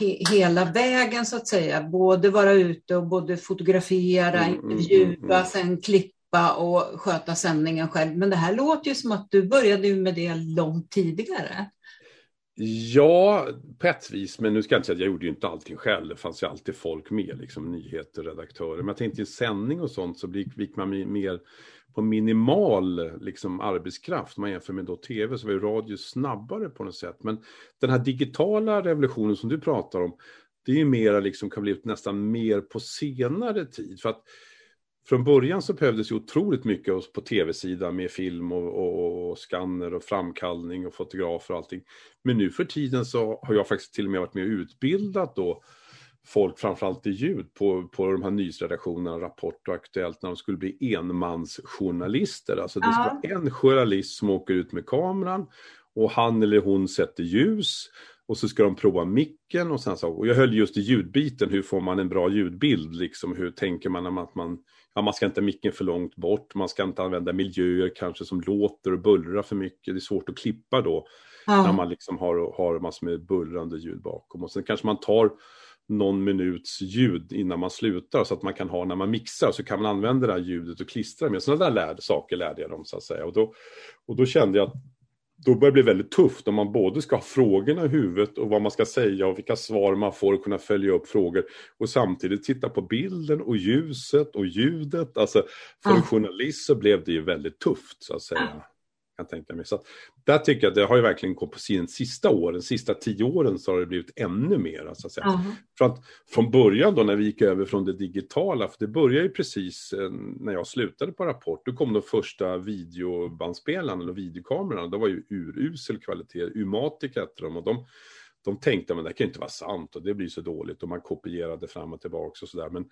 he, hela vägen så att säga, både vara ute och både fotografera, mm, mm intervjua, mm, mm, sen klippa och sköta sändningen själv. Men det här låter ju som att du började med det långt tidigare. Ja, på ett vis, men nu ska jag inte säga att jag gjorde ju inte allting själv. Det fanns ju alltid folk med, liksom nyheter, redaktörer. Men jag tänkte i sändning och sånt så gick man mer på minimal liksom, arbetskraft. Om man jämför med då tv så var ju radio snabbare på något sätt. Men den här digitala revolutionen som du pratar om, det är ju mera liksom, kan bli nästan mer på senare tid. För att från början så behövdes ju otroligt mycket på tv-sidan med film och, och, och, skanner och framkallning och fotografer och allting. Men nu för tiden så har jag faktiskt till och med varit med och utbildat då folk, framförallt i ljud, på, på de här nyhetsredaktionerna, Rapport och Aktuellt, när de skulle bli enmansjournalister. Alltså det ska vara en journalist som åker ut med kameran och han eller hon sätter ljus och så ska de prova micken och sen så, och jag höll just i ljudbiten, hur får man en bra ljudbild, liksom hur tänker man när att man, ja man ska inte ha micken för långt bort, man ska inte använda miljöer kanske som låter och bullrar för mycket, det är svårt att klippa då, ja. när man liksom har, har massor med bullrande ljud bakom och sen kanske man tar någon minuts ljud innan man slutar så att man kan ha när man mixar så kan man använda det här ljudet och klistra med. Sådana där lärde, saker lärde jag dem så att säga. Och då, och då kände jag att då börjar det bli väldigt tufft om man både ska ha frågorna i huvudet och vad man ska säga och vilka svar man får och kunna följa upp frågor och samtidigt titta på bilden och ljuset och ljudet. Alltså för en journalist så blev det ju väldigt tufft så att säga kan tänka mig. Så där tycker jag att det har ju verkligen gått på sin sista åren, sista tio åren så har det blivit ännu mer. Så att säga. Uh -huh. För att från början då när vi gick över från det digitala, för det började ju precis eh, när jag slutade på Rapport, då kom de första videobandspelarna eller videokamerorna, de var ju urusel kvalitet, Umatic hette de och de de tänkte att det kan inte vara sant och det blir så dåligt och man kopierade fram och tillbaka och sådär. Men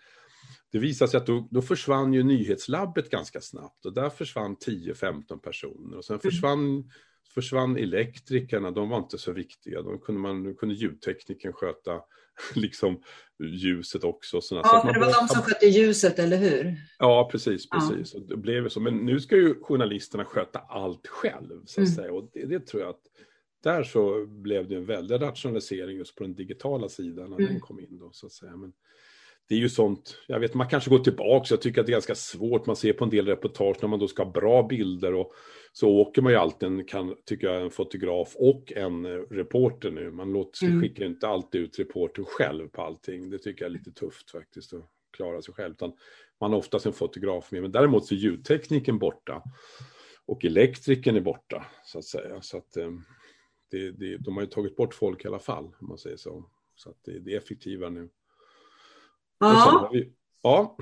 det visade sig att då, då försvann ju nyhetslabbet ganska snabbt och där försvann 10-15 personer och sen mm. försvann, mm. försvann elektrikerna, de var inte så viktiga. De kunde, man, kunde ljudtekniken sköta liksom ljuset också. Såna. Ja, så för det var de som skötte ljuset, eller hur? Ja, precis, precis. Ja. Och det blev så. Men nu ska ju journalisterna sköta allt själv, så att mm. säga. Och det, det tror jag att där så blev det en väldig rationalisering just på den digitala sidan när mm. den kom in då så att säga. Men det är ju sånt, jag vet man kanske går tillbaka, jag tycker att det är ganska svårt, man ser på en del reportage när man då ska ha bra bilder och så åker man ju alltid en, kan, tycker jag, en fotograf och en reporter nu. Man låter, mm. skickar inte alltid ut reportern själv på allting, det tycker jag är lite tufft faktiskt att klara sig själv. Utan man har oftast en fotograf med, men däremot så är ljudtekniken borta och elektriken är borta så att säga. Så att, eh, det, det, de har ju tagit bort folk i alla fall, om man säger så. Så att det, det är effektivare nu. Ja. Vi, ja.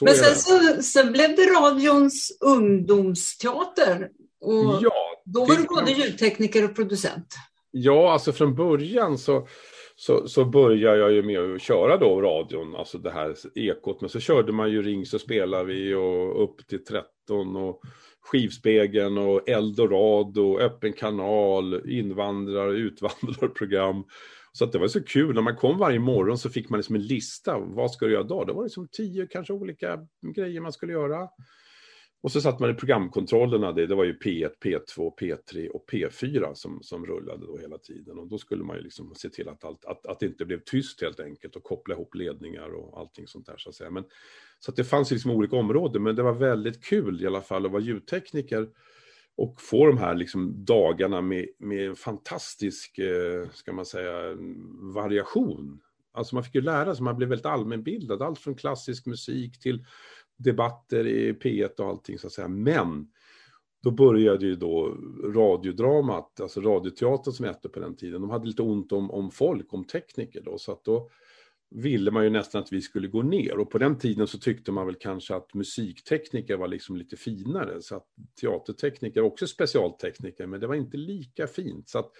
Men sen, så, sen blev det radions ungdomsteater. Och ja, då var du både ljudtekniker och producent. Ja, alltså från början så, så, så började jag ju med att köra då radion, alltså det här ekot. Men så körde man ju Ring så spelar vi och upp till 13 och Skivspegeln och Eldorado, Öppen kanal, invandrar utvandrarprogram. Så att det var så kul, när man kom varje morgon så fick man liksom en lista, vad ska du göra idag? Det var liksom tio kanske olika grejer man skulle göra. Och så satt man i programkontrollerna, det, det var ju P1, P2, P3 och P4 som, som rullade då hela tiden. Och då skulle man ju liksom se till att, allt, att, att det inte blev tyst helt enkelt och koppla ihop ledningar och allting sånt där så att säga. Men, så att det fanns liksom olika områden, men det var väldigt kul i alla fall att vara ljudtekniker och få de här liksom dagarna med, med fantastisk, eh, ska man säga, variation. Alltså man fick ju lära sig, man blev väldigt allmänbildad, allt från klassisk musik till debatter i P1 och allting så att säga. Men då började ju då radiodramat, alltså radioteatern som hette på den tiden, de hade lite ont om, om folk, om tekniker då, så att då ville man ju nästan att vi skulle gå ner och på den tiden så tyckte man väl kanske att musiktekniker var liksom lite finare så att teatertekniker, också specialtekniker, men det var inte lika fint så att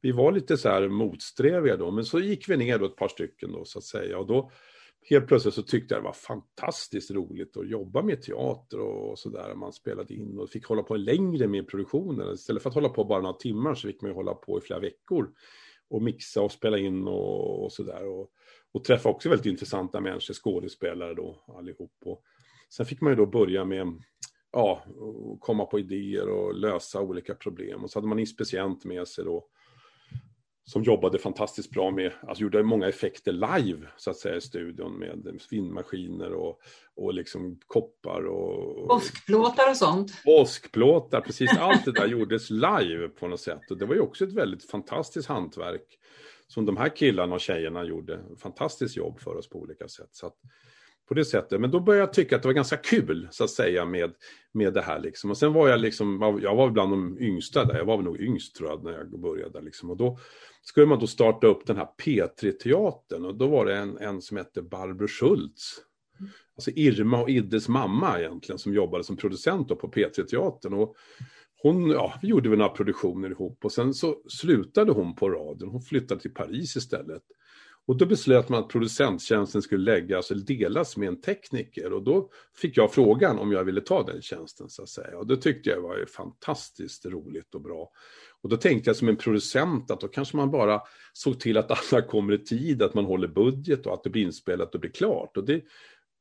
vi var lite så här motsträviga då, men så gick vi ner då ett par stycken då så att säga och då helt plötsligt så tyckte jag det var fantastiskt roligt att jobba med teater och sådär. Man spelade in och fick hålla på längre med produktionen. Istället för att hålla på bara några timmar så fick man ju hålla på i flera veckor och mixa och spela in och, och sådär. Och, och träffa också väldigt intressanta människor, skådespelare då allihop. Och sen fick man ju då börja med ja, komma på idéer och lösa olika problem. Och så hade man inspicient med sig då som jobbade fantastiskt bra med, alltså gjorde många effekter live så att säga i studion med vindmaskiner och, och liksom koppar och... Åskplåtar och sånt. Åskplåtar, precis allt det där gjordes live på något sätt och det var ju också ett väldigt fantastiskt hantverk som de här killarna och tjejerna gjorde. Fantastiskt jobb för oss på olika sätt. Så att, på det sättet. Men då började jag tycka att det var ganska kul så att säga med, med det här liksom. Och sen var jag liksom, jag var bland de yngsta där, jag var väl nog yngst tror jag när jag började liksom. Och då skulle man då starta upp den här P3-teatern och då var det en, en som hette Barbro Schultz. Alltså Irma och Iddes mamma egentligen som jobbade som producent på P3-teatern. Och hon, ja, vi gjorde väl några produktioner ihop och sen så slutade hon på radion. Hon flyttade till Paris istället. Och då beslöt man att producenttjänsten skulle läggas eller delas med en tekniker och då fick jag frågan om jag ville ta den tjänsten så att säga. Och det tyckte jag var fantastiskt roligt och bra. Och då tänkte jag som en producent att då kanske man bara såg till att alla kommer i tid, att man håller budget och att det blir inspelat och blir klart. Och det,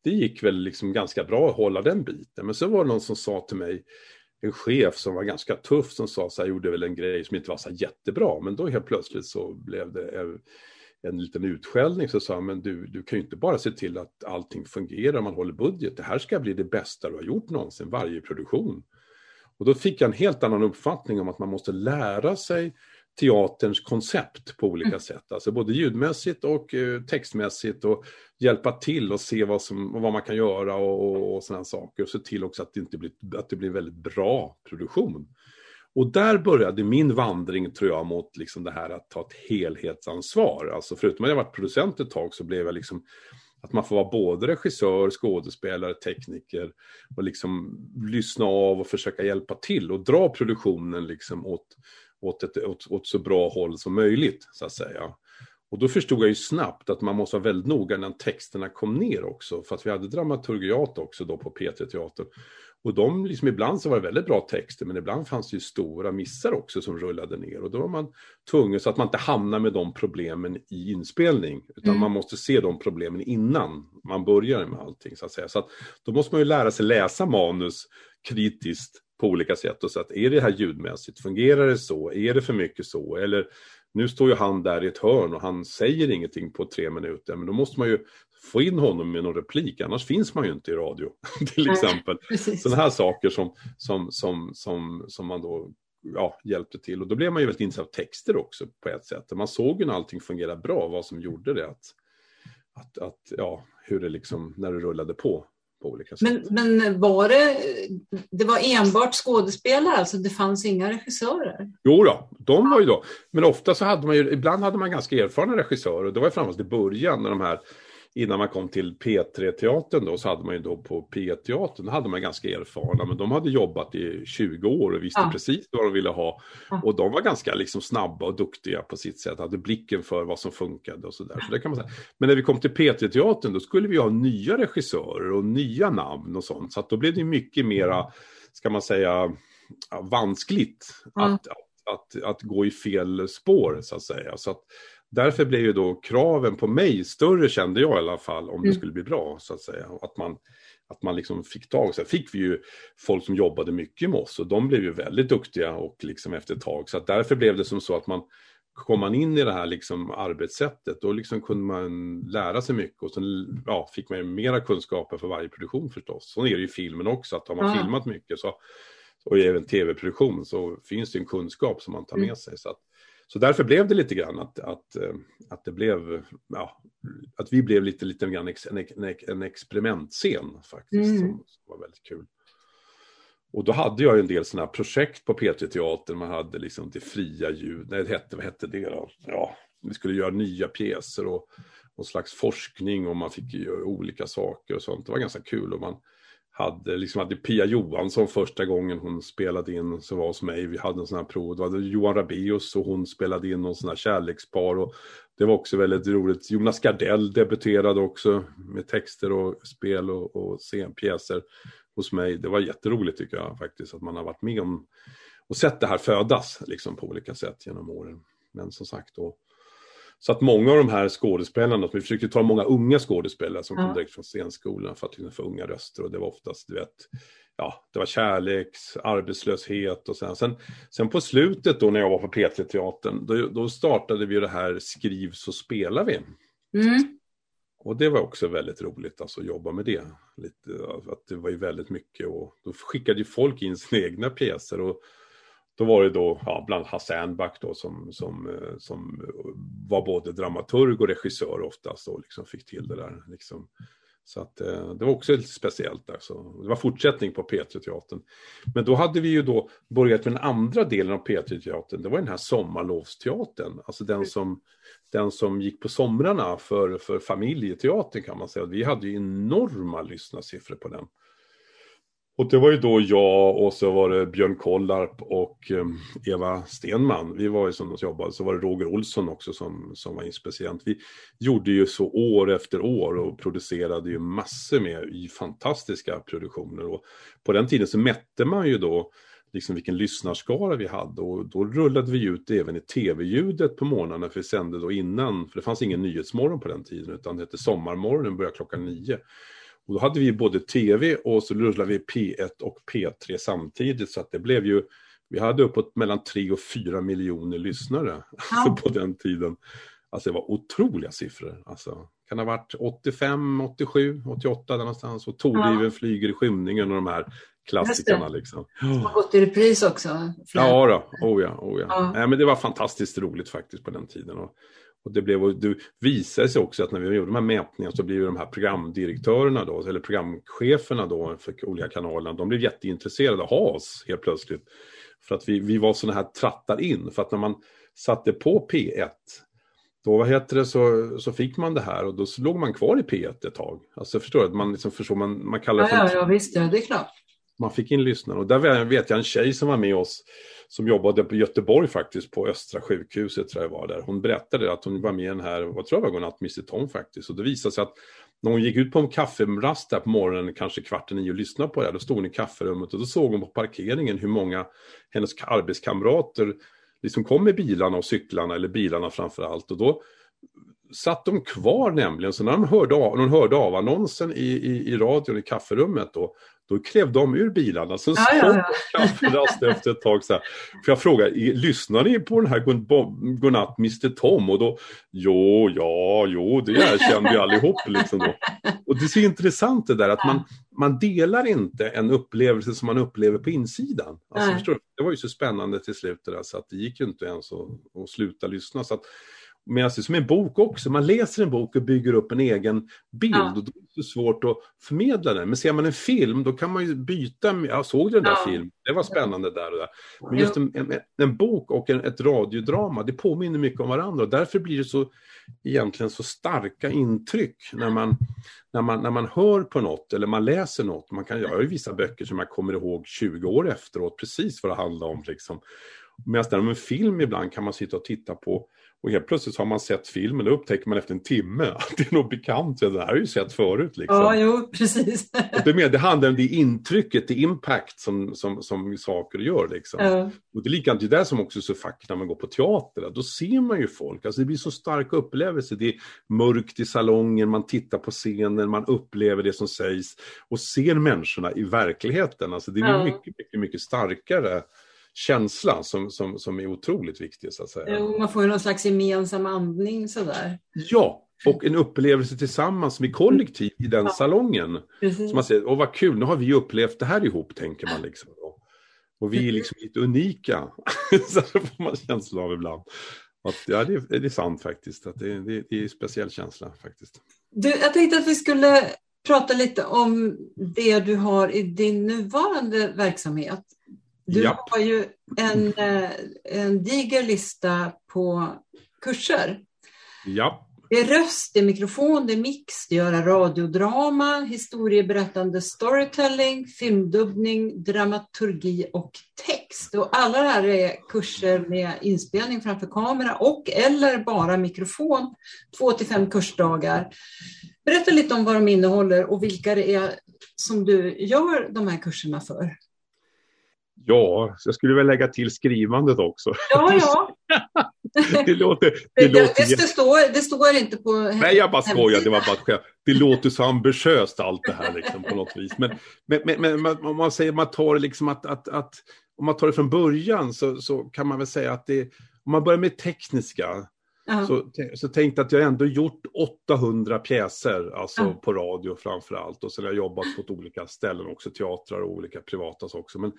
det gick väl liksom ganska bra att hålla den biten. Men så var det någon som sa till mig, en chef som var ganska tuff som sa så här, gjorde väl en grej som inte var så jättebra, men då helt plötsligt så blev det en liten utskällning så sa han, men du, du kan ju inte bara se till att allting fungerar, om man håller budget. Det här ska bli det bästa du har gjort någonsin, varje produktion. Och då fick jag en helt annan uppfattning om att man måste lära sig teaterns koncept på olika mm. sätt. Alltså både ljudmässigt och eh, textmässigt och hjälpa till och se vad, som, vad man kan göra och, och sådana saker. Och se till också att det, inte blir, att det blir väldigt bra produktion. Och där började min vandring tror jag mot liksom det här att ta ett helhetsansvar. Alltså förutom att jag varit producent ett tag så blev jag liksom att man får vara både regissör, skådespelare, tekniker och liksom lyssna av och försöka hjälpa till och dra produktionen liksom åt, åt, ett, åt, åt så bra håll som möjligt, så att säga. Och då förstod jag ju snabbt att man måste vara väldigt noga när texterna kom ner också, för att vi hade dramaturgiat också då på P3-teatern. Och de, liksom, ibland så var det väldigt bra texter, men ibland fanns det ju stora missar också som rullade ner. Och då var man tvungen, så att man inte hamnar med de problemen i inspelning, utan mm. man måste se de problemen innan man börjar med allting. Så att säga. Så att, då måste man ju lära sig läsa manus kritiskt på olika sätt och så att är det här ljudmässigt, fungerar det så, är det för mycket så, eller nu står ju han där i ett hörn och han säger ingenting på tre minuter, men då måste man ju få in honom med någon replik, annars finns man ju inte i radio. till exempel. Sådana här saker som, som, som, som, som man då ja, hjälpte till. Och då blev man ju väldigt intresserad av texter också på ett sätt. Man såg ju när allting fungerade bra, vad som gjorde det. Att, att, att, ja, hur det liksom, när det rullade på. På olika sätt. Men, men var det, det var enbart skådespelare, alltså det fanns inga regissörer? Jo då, de var ju då. Men ofta så hade man ju, ibland hade man ganska erfarna regissörer. Det var ju framförallt i början när de här innan man kom till P3-teatern då så hade man ju då på P-teatern, hade man ganska erfarna, men de hade jobbat i 20 år och visste ja. precis vad de ville ha. Ja. Och de var ganska liksom snabba och duktiga på sitt sätt, hade blicken för vad som funkade och sådär. Så det kan man säga. Men när vi kom till P3-teatern då skulle vi ha nya regissörer och nya namn och sånt, så att då blev det mycket mera, ska man säga, vanskligt ja. att, att, att, att, gå i fel spår så att säga. Så att därför blev ju då kraven på mig större kände jag i alla fall om mm. det skulle bli bra så att säga. Att man, att man liksom fick tag. Sen fick vi ju folk som jobbade mycket med oss och de blev ju väldigt duktiga och liksom efter ett tag. Så att därför blev det som så att man kom man in i det här liksom arbetssättet då liksom kunde man lära sig mycket och sen ja, fick man ju mera kunskaper för varje produktion förstås. Så är det ju i filmen också, att har man ja. filmat mycket så, och även tv-produktion så finns det en kunskap som man tar med mm. sig. Så att, så därför blev det lite grann att, att, eh, att det blev, ja, att vi blev lite, lite grann en, en, en experimentscen faktiskt, mm. som, som, var väldigt kul. Och då hade jag en del sådana här projekt på P3-teatern, man hade liksom det fria ljud, nej det hette, vad hette det då? Ja, vi skulle göra nya pjäser och någon slags forskning och man fick göra olika saker och sånt. Det var ganska kul och man hade, liksom hade Pia Johansson första gången hon spelade in, så var hos mig, vi hade en sån här prov, det var Johan Rabeus och hon spelade in någon sån här kärlekspar och det var också väldigt roligt. Jonas Gardell debuterade också med texter och spel och, och scenpjäser hos mig. Det var jätteroligt tycker jag faktiskt, att man har varit med om och sett det här födas liksom på olika sätt genom åren. Men som sagt då, så att många av de här skådespelarna, vi försökte ta många unga skådespelare som ja. kom direkt från scenskolan för att liksom få unga röster och det var oftast, du vet, ja, det var kärleks, arbetslöshet och sen. sen. Sen på slutet då när jag var på P3-teatern, då, då startade vi det här Skriv så spelar vi. Mm. Och det var också väldigt roligt alltså, att jobba med det. Lite, att det var ju väldigt mycket och då skickade ju folk in sina egna pjäser och då var det då ja, bland Hasse Ernback då som, som, eh, som var både dramaturg och regissör oftast och liksom fick till det där. Liksom. Så att eh, det var också lite speciellt. Alltså. Det var fortsättning på P3-teatern. Men då hade vi ju då börjat med den andra delen av P3-teatern. Det var den här sommarlovsteatern. Alltså den som, den som gick på somrarna för, för familjeteatern kan man säga. Vi hade ju enorma lyssnarsiffror på den. Och det var ju då jag och så var det Björn Kollarp och eh, Eva Stenman. Vi var ju som de jobbade. Så var det Roger Olsson också som, som var inspicient. Vi gjorde ju så år efter år och producerade ju massor med fantastiska produktioner. Och på den tiden så mätte man ju då liksom vilken lyssnarskara vi hade och då rullade vi ut även i tv-ljudet på morgnarna för vi sände då innan, för det fanns ingen nyhetsmorgon på den tiden utan det hette Sommarmorgonen, började klockan nio. Och då hade vi både tv och så rullade vi P1 och P3 samtidigt så att det blev ju, vi hade uppåt mellan 3 och 4 miljoner lyssnare ja. på den tiden. Alltså det var otroliga siffror. Alltså, kan ha varit 85, 87, 88 där någonstans. Och Torliven ja. flyger i skymningen och de här klassikerna. Liksom. Som har gått i repris också. Ja, då. Oh, ja, oh, ja. ja. Nej, men det var fantastiskt roligt faktiskt på den tiden. Och, och det, blev, och det visade sig också att när vi gjorde de här mätningarna så blev de här programdirektörerna då, eller programcheferna då för olika kanalerna, de blev jätteintresserade av oss helt plötsligt. För att vi, vi var sådana här trattar in, för att när man satte på P1 då vad heter det, så, så fick man det här och då låg man kvar i P1 ett tag. Alltså förstår du? Man, liksom förstår, man, man kallar det för... Ja, ja, ja visst, ja, det är klart. Man fick in lyssnare och där vet jag en tjej som var med oss som jobbade på Göteborg faktiskt, på Östra sjukhuset tror jag var där. Hon berättade att hon var med i den här, vad tror jag var Godnatt Mr Tom faktiskt. Och det visade sig att när hon gick ut på en kafferast där på morgonen, kanske kvart i nio och lyssnade på det, då stod hon i kafferummet och då såg hon på parkeringen hur många hennes arbetskamrater liksom kom med bilarna och cyklarna, eller bilarna framför allt. Och då satt de kvar nämligen, så när de hörde av, de hörde av annonsen i, i, i radion i kafferummet då, då klev de ur bilarna. Sen ja, ja, ja. kafferast efter ett tag så här. För jag frågade, lyssnar ni på den här Godnatt Mr Tom? Och då, jo, ja, jo, det erkände vi allihop. Liksom då. Och det är så intressant det där att man, man delar inte en upplevelse som man upplever på insidan. Alltså, förstår du? Det var ju så spännande till slut det där så att det gick ju inte ens att, att sluta lyssna. Så att, Det är som en bok också, man läser en bok och bygger upp en egen bild ja. och då är det svårt att förmedla den. Men ser man en film då kan man ju byta, jag såg den där ja. filmen, det var spännande där och där. Men just en, en, en bok och en, ett radiodrama, det påminner mycket om varandra och därför blir det så egentligen så starka intryck när man, när man, när man hör på något eller man läser något. Man kan, jag har ju vissa böcker som jag kommer ihåg 20 år efteråt, precis vad det handlar om. Liksom. Medan en film ibland kan man sitta och titta på och helt plötsligt har man sett filmen och upptäcker man efter en timme att det är något bekant. Det här har ju sett förut. Liksom. Ja, jo, precis. Och det, med, det handlar om det intrycket, det impact som, som, som saker gör. Liksom. Ja. Och det är likadant, det är det som också är så fack när man går på teater. Då ser man ju folk, alltså det blir så stark upplevelse. Det är mörkt i salongen, man tittar på scenen, man upplever det som sägs och ser människorna i verkligheten. Alltså det blir ja. mycket, mycket, mycket starkare känsla som, som, som är otroligt viktig. Så att säga. Jo, man får ju någon slags gemensam andning sådär. Ja, och en upplevelse tillsammans med kollektiv i den ja. salongen. Precis. Så man säger, åh vad kul, nu har vi upplevt det här ihop, tänker man liksom. Och vi är liksom lite unika. så får man känsla av ibland. Att, ja, det är, det är sant faktiskt. Att det, det, det är en speciell känsla faktiskt. Du, jag tänkte att vi skulle prata lite om det du har i din nuvarande verksamhet. Du Japp. har ju en, eh, en diger lista på kurser. Ja. Det är röst, det är mikrofon, det är mix, det är göra radiodrama, historieberättande storytelling, filmdubbning, dramaturgi och text. Och alla det här är kurser med inspelning framför kamera och eller bara mikrofon, två till fem kursdagar. Berätta lite om vad de innehåller och vilka det är som du gör de här kurserna för. Ja, jag skulle väl lägga till skrivandet också. Ja, ja. det, låter, det, låter... Det, det, står, det står inte på Nej, jag bara skojar. Det var bara skämt. Det låter så ambitiöst allt det här liksom, på något vis. Men, men, men, men om man säger man tar liksom att, att, att om man tar det från början så, så kan man väl säga att det, om man börjar med tekniska, Uh-huh. Så, så tänkte att jag ändå gjort 800 pjäser, alltså uh-huh. på radio framför allt. Och sen har jag jobbat på olika ställen också, teatrar och olika privata också. Men,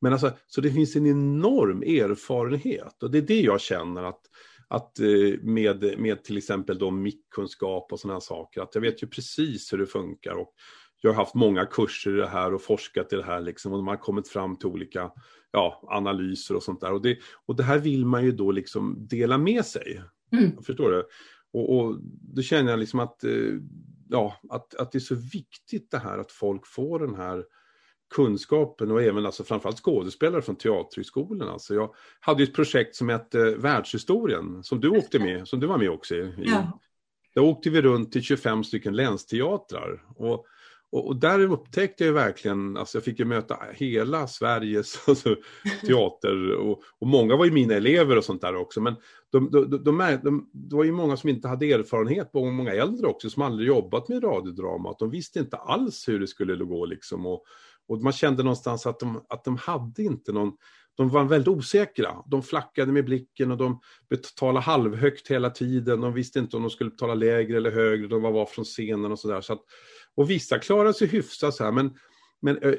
men alltså, så det finns en enorm erfarenhet och det är det jag känner att, att eh, med, med till exempel då mickkunskap och sådana saker, att jag vet ju precis hur det funkar. Och jag har haft många kurser i det här och forskat i det här liksom, och man har kommit fram till olika ja, analyser och sånt där. Och det, och det här vill man ju då liksom dela med sig Mm. Förstår du? Och, och då känner jag liksom att, eh, ja, att, att det är så viktigt det här att folk får den här kunskapen och även alltså framförallt skådespelare från teaterhögskolan. Alltså jag hade ett projekt som hette Världshistorien, som du åkte med, som du var med också i. Ja. Där åkte vi runt till 25 stycken länsteatrar. Och och, och, där upptäckte jag verkligen, alltså jag fick ju möta hela Sveriges alltså, teater och, och, många var ju mina elever och sånt där också. Men de, de, de, de, det var ju många som inte hade erfarenhet, och många äldre också, som aldrig jobbat med radiodrama. Att de visste inte alls hur det skulle gå liksom. Och, och man kände någonstans att de, att de hade inte någon de var väldigt osäkra. De flackade med blicken och de betalade halvhögt hela tiden. De visste inte om de skulle betala lägre eller högre. De var från scenen och sådär. Så att och vissa klarade sig hyfsat så här, men, men eh,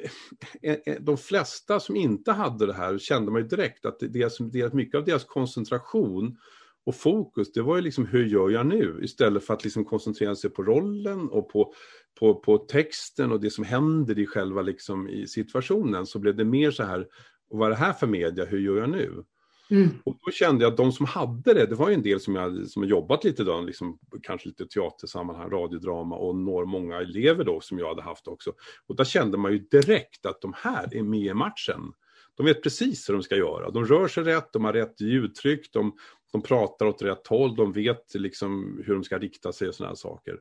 eh, de flesta som inte hade det här kände man ju direkt att deras, deras, mycket av deras koncentration och fokus, det var ju liksom hur gör jag nu? Istället för att liksom koncentrera sig på rollen och på, på, på texten och det som händer i själva liksom i situationen så blev det mer så här, vad är det här för media, hur gör jag nu? Mm. Och då kände jag att de som hade det, det var ju en del som jag som har jobbat lite då, liksom, kanske lite teatersammanhang, radiodrama och några, många elever då som jag hade haft också. Och där kände man ju direkt att de här är med i matchen. De vet precis hur de ska göra. De rör sig rätt, de har rätt ljudtryck, de, de pratar åt rätt håll, de vet liksom hur de ska rikta sig och sådana här saker.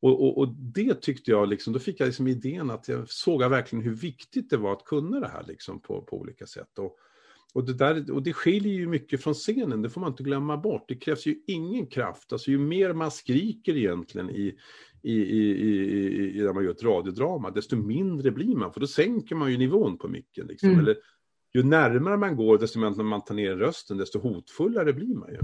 Och, och, och, det tyckte jag, liksom, då fick jag liksom idén att jag såg verkligen hur viktigt det var att kunna det här liksom, på, på olika sätt. Och, och det, där, och det skiljer ju mycket från scenen, det får man inte glömma bort. Det krävs ju ingen kraft, alltså ju mer man skriker egentligen i, i, i, i, i när man gör ett radiodrama, desto mindre blir man, för då sänker man ju nivån på micken. Liksom. Mm. Eller, ju närmare man går, desto mer man tar ner rösten, desto hotfullare blir man ju.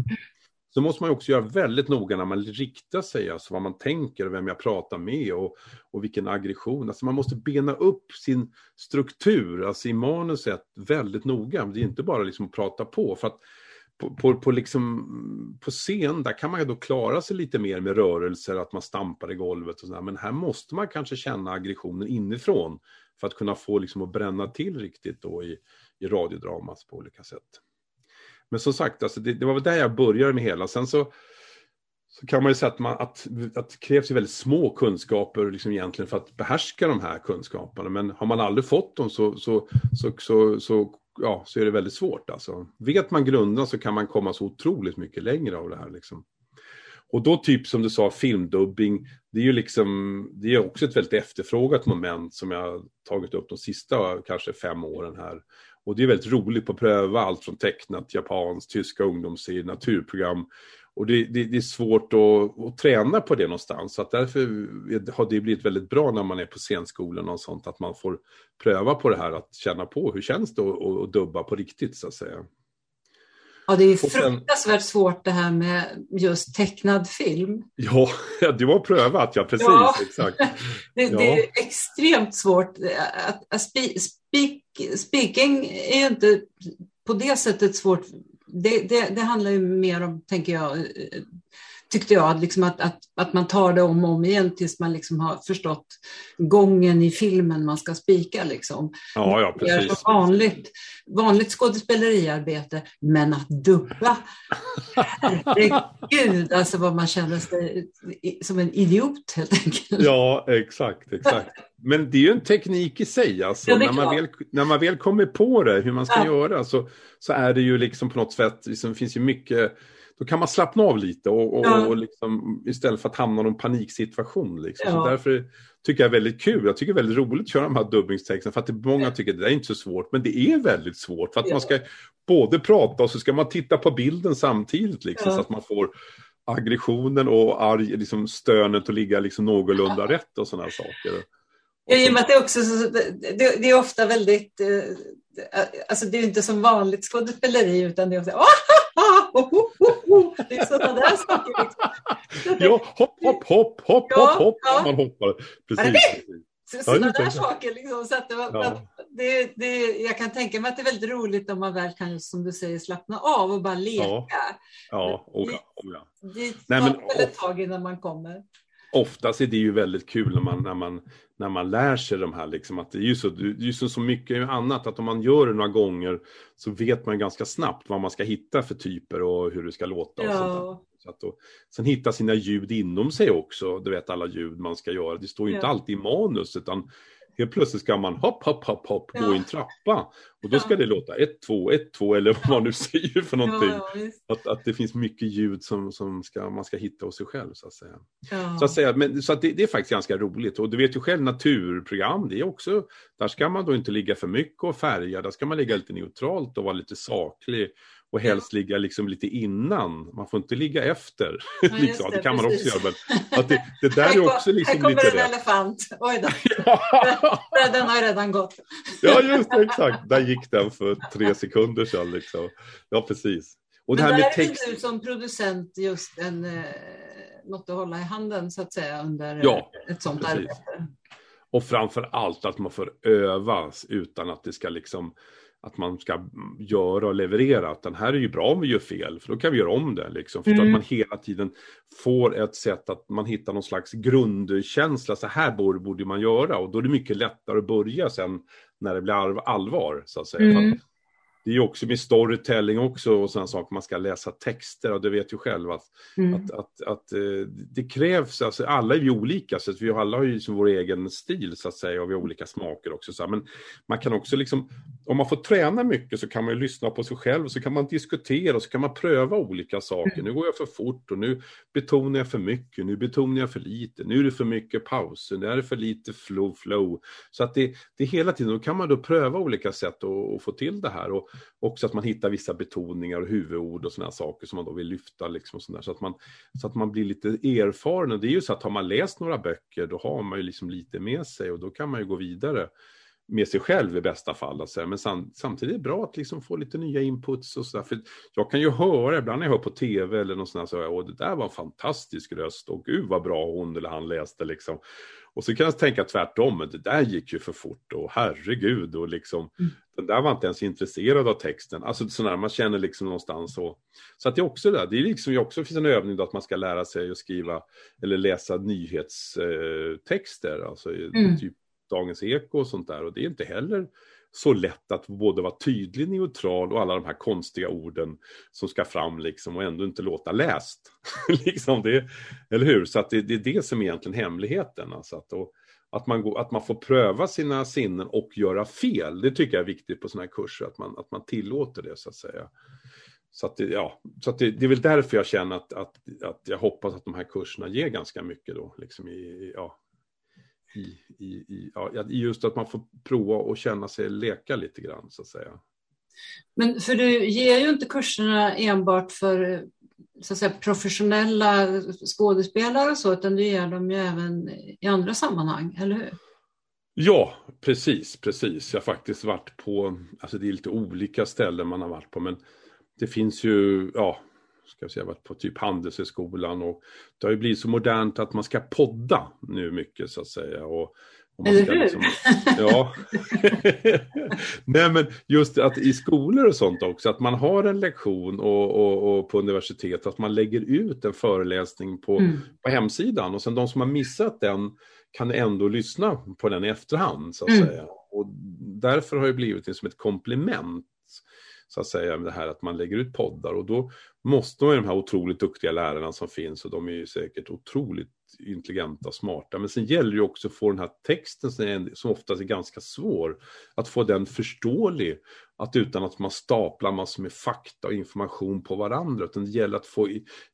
Så måste man också göra väldigt noga när man riktar sig, alltså vad man tänker och vem jag pratar med och, och vilken aggression. Alltså man måste bena upp sin struktur, alltså i manuset, väldigt noga. Det är inte bara liksom att prata på. För att på, på, på, liksom, på scen, där kan man ju då klara sig lite mer med rörelser, att man stampar i golvet och sådär. Men här måste man kanske känna aggressionen inifrån för att kunna få liksom att bränna till riktigt då i, i radiodramas på olika sätt. Men som sagt, alltså det, det, var väl där jag började med hela. Sen så, så kan man ju säga att, man, att, att det krävs ju väldigt små kunskaper liksom egentligen för att behärska de här kunskaperna. Men har man aldrig fått dem så, så, så, så, så ja, så är det väldigt svårt. Alltså. Vet man grunderna så kan man komma så otroligt mycket längre av det här. Liksom. Och då typ som du sa, filmdubbing, det är ju liksom, det är också ett väldigt efterfrågat moment som jag tagit upp de sista kanske fem åren här. Och det är väldigt roligt att pröva allt från tecknat, japanskt, tyska ungdomsserier, naturprogram. Och det, det, det är svårt att, att, träna på det någonstans. Så att därför har det blivit väldigt bra när man är på scenskolan och sånt, att man får pröva på det här, att känna på hur känns det att, att dubba på riktigt så att säga. Ja, det är fruktansvärt svårt det här med just tecknad film. Ja, du har prövat, ja precis. Ja. Exakt. det, ja. det, är extremt svårt. Att, att speak, speaking är ju inte på det sättet svårt. Det, det, det handlar ju mer om, tänker jag, eh, tyckte jag, liksom att, att, att man tar det om och om igen tills man liksom har förstått gången i filmen man ska spika. Liksom. Ja, ja, precis. Det är vanligt, vanligt skådespeleriarbete, men att dubba, herregud, alltså vad man känner sig som en idiot helt enkelt. Ja, exakt, exakt. Men det är ju en teknik i sig, alltså. Ja, när, man väl, när man väl kommer på det, hur man ska ja. göra, så, så är det ju liksom på något sätt, liksom, det finns ju mycket då kan man slappna av lite och, och, ja. och liksom, istället för att hamna i en paniksituation. Liksom. Ja. Så därför tycker jag är väldigt kul. Jag tycker det är väldigt roligt att köra de här dubbingstexterna för att det, många tycker att det är inte så svårt, men det är väldigt svårt för att ja. man ska både prata och så ska man titta på bilden samtidigt liksom, så att man får aggressionen och arg, liksom stönet att ligga liksom någorlunda rätt och sådana saker. Ja, i och med att det, också, det, det är ofta väldigt, eh, alltså det är inte som vanligt skådespeleri utan det är ofta det är sådana där saker. Liksom. Ja, hopp, hopp, hopp, hopp, ja, hopp, hopp, ja. man hoppar. Precis. Sådana där saker. Liksom, så att det, ja. det, det, jag kan tänka mig att det är väldigt roligt om man väl kan, som du säger, slappna av och bara leka. Ja, ja, och, och, ja. Det tar väl ett tag innan man kommer oftast är det ju väldigt kul när man, när man, när man lär sig de här, liksom, att det är ju så, det är ju så, så mycket annat, att om man gör det några gånger så vet man ganska snabbt vad man ska hitta för typer och hur det ska låta. Och ja. sånt så att då, sen hitta sina ljud inom sig också, du vet alla ljud man ska göra. Det står ju ja. inte alltid i manus, utan Helt plötsligt ska man hopp, hopp, hopp, hopp, ja. gå i en trappa. Och då ska ja. det låta 1, 2, 1, 2 eller vad man nu säger för någonting. Ja, att, att det finns mycket ljud som, som ska, man ska hitta hos sig själv så att säga. Så att säga, men, så att det, det, är faktiskt ganska roligt. Och du vet ju själv naturprogram, det är också, där ska man då inte ligga för mycket och färga, där ska man ligga lite neutralt och vara lite saklig och helst ligga liksom lite innan. Man får inte ligga efter. Ja, liksom. det, det, kan precis. man också göra. Men att det, det där är också liksom här kommer lite en rätt. elefant. Oj då. den har redan gått. ja, just det. Exakt. Där gick den för tre sekunder sedan. Liksom. Ja, precis. Och Men det här där med text... är du som producent just en, eh, något att hålla i handen så att säga under ja, ett sånt precis. arbete. Och framför allt att man får övas utan att det ska liksom att man ska göra och leverera. Att den här är ju bra om vi gör fel, för då kan vi göra om det. Liksom. För mm. att man hela tiden får ett sätt att man hittar någon slags grundkänsla, så här borde, borde man göra. Och då är det mycket lättare att börja sen när det blir allvar, så att säga. Mm det är ju också med storytelling också och sådana saker, man ska läsa texter och det vet ju själv att, mm. att, att, att, eh, det krävs, alltså alla är ju olika så att vi alla har ju vår egen stil så att säga och vi har olika smaker också. Så, men man kan också liksom, om man får träna mycket så kan man ju lyssna på sig själv och så kan man diskutera och så kan man pröva olika saker. Mm. Nu går jag för fort och nu betonar jag för mycket, nu betonar jag för lite, nu är det för mycket pauser, nu är det för lite flow, flow. Så att det, det är hela tiden, då kan man då pröva olika sätt att få till det här. Och, också att man hittar vissa betoningar och huvudord och sådana saker som man då vill lyfta liksom och sådär, så, att man, så att man blir lite erfaren. Och det är ju så att har man läst några böcker då har man ju liksom lite med sig och då kan man ju gå vidare med sig själv i bästa fall. Alltså. Men sam samtidigt är det bra att liksom få lite nya inputs och sådär. För jag kan ju höra, ibland när jag hör på tv eller något sånt där, så jag, det där var en fantastisk röst och gud vad bra hon eller han läste liksom. Och så kan jag tänka tvärtom, men det där gick ju för fort och herregud och liksom mm. den där var inte ens intresserad av texten. Alltså sådär, man känner liksom någonstans så. Så att det är också där, det är liksom också finns en övning då att man ska lära sig att skriva eller läsa nyhetstexter, alltså mm. typ Dagens Eko och sånt där och det är inte heller så lätt att både vara tydlig, neutral och alla de här konstiga orden som ska fram liksom och ändå inte låta läst. liksom det, eller hur? Så att det, det, är det som är egentligen hemligheten. Alltså att, och, att, man går, att man får pröva sina sinnen och göra fel. Det tycker jag är viktigt på sådana här kurser, att man, att man tillåter det så att säga. Så, att det, ja, så att det, det, är väl därför jag känner att, att, att jag hoppas att de här kurserna ger ganska mycket då, liksom i, ja, i, i, i, ja, just att man får prova och känna sig leka lite grann så att säga. Men för du ger ju inte kurserna enbart för så att säga, professionella skådespelare och så, utan du ger dem ju även i andra sammanhang, eller hur? Ja, precis, precis. Jag har faktiskt varit på, alltså det är lite olika ställen man har varit på, men det finns ju, ja, ska jag säga, varit på typ Handelshögskolan och det har ju blivit så modernt att man ska podda nu mycket så att säga. Och, och man ska liksom, ja. Nej men just att i skolor och sånt också, att man har en lektion och, och, och på universitet, att man lägger ut en föreläsning på, mm. på hemsidan och sen de som har missat den kan ändå lyssna på den i efterhand så att mm. säga. Och därför har det blivit som ett komplement så att säga, med det här att man lägger ut poddar och då måste man ju de här otroligt duktiga lärarna som finns och de är ju säkert otroligt intelligenta och smarta. Men sen gäller det ju också att få den här texten som oftast är ganska svår, att få den förståelig. Att utan att man staplar massor med fakta och information på varandra, utan det gäller att få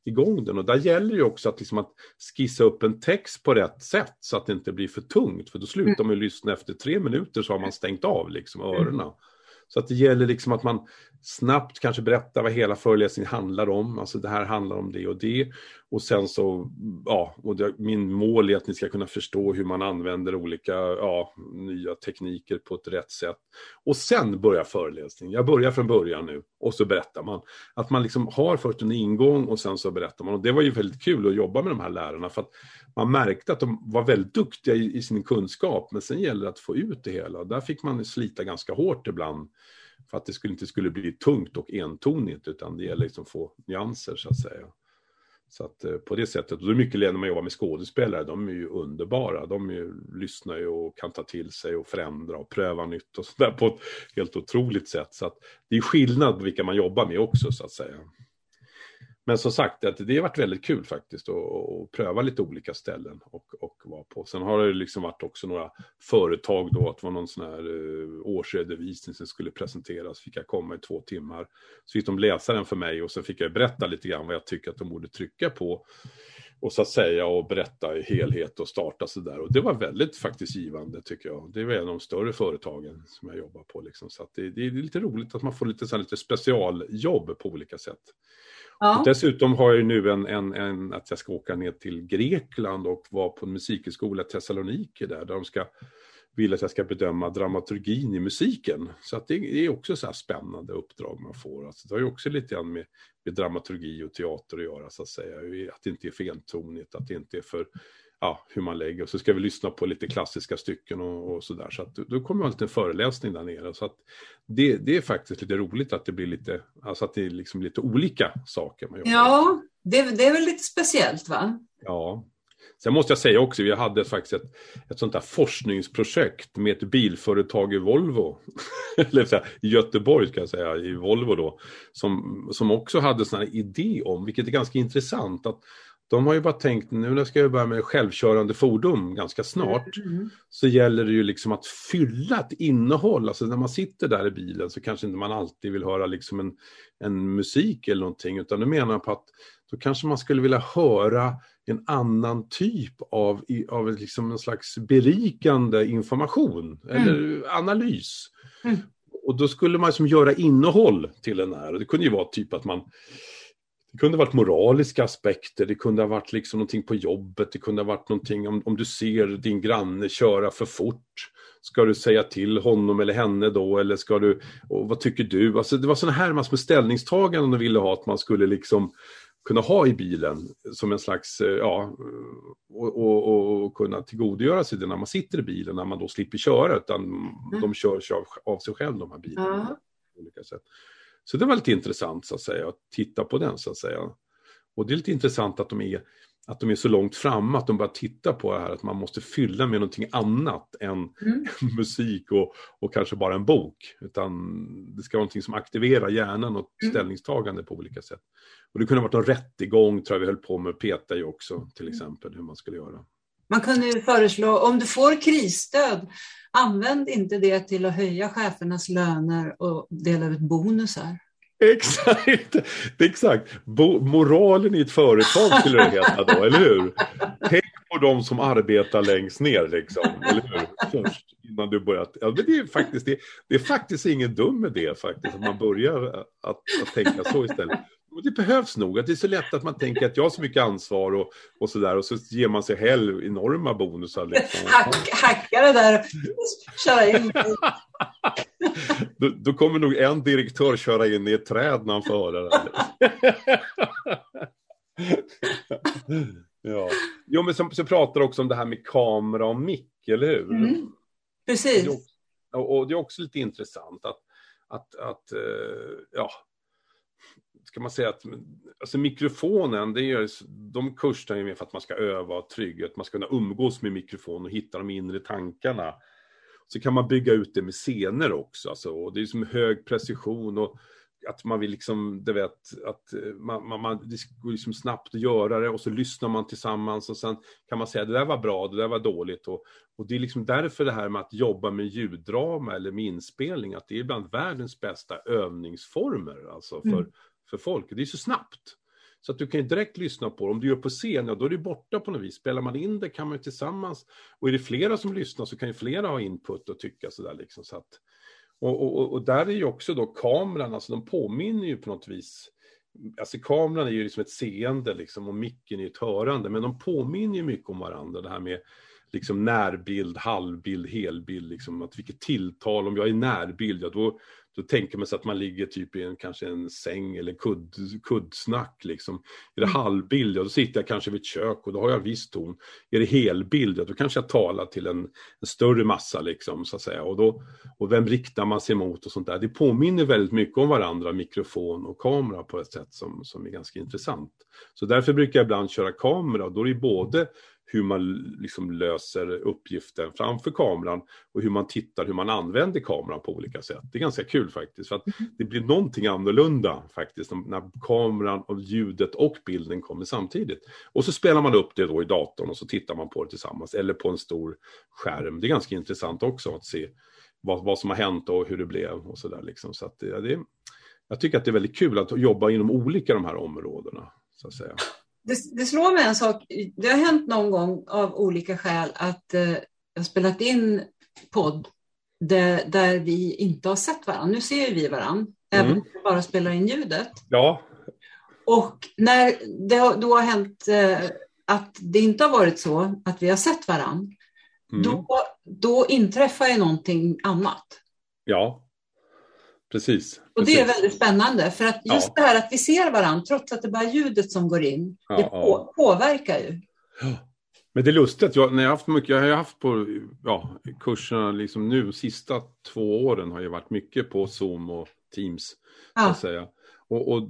igång den. Och där gäller det ju också att, liksom att skissa upp en text på rätt sätt så att det inte blir för tungt. För då slutar man ju lyssna efter tre minuter så har man stängt av liksom öronen. Så att det gäller liksom att man snabbt kanske berätta vad hela föreläsningen handlar om. Alltså det här handlar om det och det. Och sen så, ja, och det, min mål är att ni ska kunna förstå hur man använder olika ja, nya tekniker på ett rätt sätt. Och sen börjar föreläsningen. Jag börjar från början nu och så berättar man. Att man liksom har först en ingång och sen så berättar man. Och det var ju väldigt kul att jobba med de här lärarna för att man märkte att de var väldigt duktiga i, i sin kunskap. Men sen gäller det att få ut det hela. Där fick man slita ganska hårt ibland för att det skulle, inte skulle bli tungt och entonigt, utan det gäller liksom att få nyanser så att säga. Så att eh, på det sättet, och det är mycket när man jobbar med skådespelare, de är ju underbara. De ju, lyssnar ju och kan ta till sig och förändra och pröva nytt och sådär på ett helt otroligt sätt. Så att det är skillnad på vilka man jobbar med också så att säga men som sagt, att det har varit väldigt kul faktiskt att pröva lite olika ställen och, och vara på. Sen har det liksom varit också några företag då, att det var någon sån här eh, årsredovisning som skulle presenteras, fick jag komma i två timmar. Så fick de läsa den för mig och sen fick jag berätta lite grann vad jag tycker att de borde trycka på och så att säga och berätta i helhet och starta sådär. Och det var väldigt faktiskt givande tycker jag. Det var en av de större företagen som jag jobbar på. Liksom. Så det, det, är lite roligt att man får lite, så här, lite specialjobb på olika sätt. Ja. dessutom har jag nu en, en, en, att jag ska åka ner till Grekland och vara på en musikhögskola i Thessaloniki där, där de ska vill att jag ska bedöma dramaturgin i musiken. Så att det, är också så spännande uppdrag man får. Alltså det har ju också lite grann med, med dramaturgi och teater att göra, så att säga. Att det inte är för entonigt, att det inte är för ja, hur man lägger. Och så ska vi lyssna på lite klassiska stycken och, och sådär. Så att då kommer man en föreläsning där nere. Så att det, det är faktiskt lite roligt att det blir lite, alltså att det är liksom lite olika saker man gör. Ja, det, det är väl lite speciellt va? Ja, Sen måste jag säga också, vi hade faktiskt ett, ett sånt där forskningsprojekt med ett bilföretag i Volvo, eller så här, i Göteborg ska jag säga, i Volvo då, som, som också hade sån här idé om, vilket är ganska intressant, att de har ju bara tänkt, nu när ska jag börja med självkörande fordon ganska snart, mm. så gäller det ju liksom att fylla ett innehåll. Alltså när man sitter där i bilen så kanske inte man alltid vill höra liksom en, en musik eller någonting, utan du menar på att då kanske man skulle vilja höra en annan typ av, av liksom en slags berikande information mm. eller analys. Mm. Och då skulle man liksom göra innehåll till den här. Det kunde ju vara typ att man det kunde ha varit moraliska aspekter, det kunde ha varit liksom någonting på jobbet, det kunde ha varit någonting om, om du ser din granne köra för fort. Ska du säga till honom eller henne då eller ska du, och vad tycker du? Alltså det var sådana här massor med ställningstaganden de ville ha att man skulle liksom kunna ha i bilen som en slags, eh, ja, och, och, och kunna tillgodogöra sig det när man sitter i bilen, när man då slipper köra, utan mm. de kör sig av, av, sig själv de här bilarna. Mm. På olika sätt. Så det var lite intressant så att säga, att titta på den så att säga. Och det är lite intressant att de är, att de är så långt framme, att de bara tittar på det här att man måste fylla med någonting annat än mm. musik och, och kanske bara en bok. Utan det ska vara någonting som aktiverar hjärnan och mm. ställningstagande på olika sätt. Och det kunde ha varit någon rättegång, tror jag vi höll på med, peta i också, till mm. exempel, hur man skulle göra. Man kunde ju föreslå, om du får krisstöd, använd inte det till att höja chefernas löner och dela ut bonusar. Exakt, exakt. Bo moralen i ett företag skulle det heta då, eller hur? Tänk på de som arbetar längst ner, liksom, eller hur? Först, innan du börjar. Ja, men det, är faktiskt, det, det är faktiskt ingen dum idé faktiskt, att man börjar att, att tänka så istället det behövs nog. Det är så lätt att man tänker att jag har så mycket ansvar och, och så där och så ger man sig själv enorma bonusar. Liksom. Hack, hacka det där köra in. då, då, kommer nog en direktör köra in i ett träd när han får höra det. ja. Jo, men så, så pratar också om det här med kamera och mick, eller hur? Mm. Precis. Och, och, det är också lite intressant att, att, att uh, ja, ska man säga att alltså mikrofonen, det är, de kurserna är mer för att man ska öva trygghet, man ska kunna umgås med mikrofon och hitta de inre tankarna. Så kan man bygga ut det med scener också, alltså, och det är som hög precision och att man vill liksom, du vet, att eh, man, man, man, det går liksom snabbt att göra det och så lyssnar man tillsammans och sen kan man säga det där var bra, det där var dåligt. Och, och det är liksom därför det här med att jobba med ljuddrama eller med inspelning, att det är bland världens bästa övningsformer, alltså för, mm för folk. Det är så snabbt. Så att du kan direkt lyssna på det. Om du gör på scen, ja, då är det borta på något vis. Spelar man in det kan man tillsammans. Och är det flera som lyssnar så kan ju flera ha input och tycka sådär liksom. Så att, och, och, och där är ju också då kameran, alltså de påminner ju på något vis. Alltså kameran är ju liksom ett seende liksom och micken är ett hörande. Men de påminner ju mycket om varandra. Det här med liksom närbild, halvbild, helbild, liksom att vilket tilltal, om jag är närbild, ja då, då tänker man sig att man ligger typ i en, kanske en säng eller kudd, kuddsnack. Liksom. Är det mm. halvbild, ja, då sitter jag kanske vid ett kök och då har jag viss ton. Är det helbild, ja, då kanske jag talar till en, en, större massa. Liksom, så att säga. Och, då, och vem riktar man sig mot och sånt där. Det påminner väldigt mycket om varandra, mikrofon och kamera på ett sätt som, som är ganska intressant. Så därför brukar jag ibland köra kamera och då är det både hur man liksom löser uppgiften framför kameran och hur man tittar, hur man använder kameran på olika sätt. Det är ganska kul faktiskt, för att mm. det blir någonting annorlunda faktiskt när kameran och ljudet och bilden kommer samtidigt. Och så spelar man upp det då i datorn och så tittar man på det tillsammans, eller på en stor skärm. Det är ganska intressant också att se vad, vad som har hänt och hur det blev och sådär liksom. Så att det, det, jag tycker att det är väldigt kul att jobba inom olika de här områdena, så att säga det, det, slår mig en sak. Det har hänt någon gång av olika skäl att eh, jag har spelat in podd där, där vi inte har sett varandra. Nu ser vi varandra, mm. även om vi bara spelar in ljudet. Ja. Och när det då har hänt eh, att det inte har varit så att vi har sett varandra, mm. då, då inträffar ju någonting annat. Ja, Precis. Och det är väldigt spännande för att just ja. det här att vi ser varandra trots att det bara är ljudet som går in, ja, det på, påverkar ju. Men det är lustigt, jag, när jag, haft mycket, jag har haft på ja, kurserna liksom nu, sista två åren har jag varit mycket på Zoom och Teams. Ja. Att säga. Och, och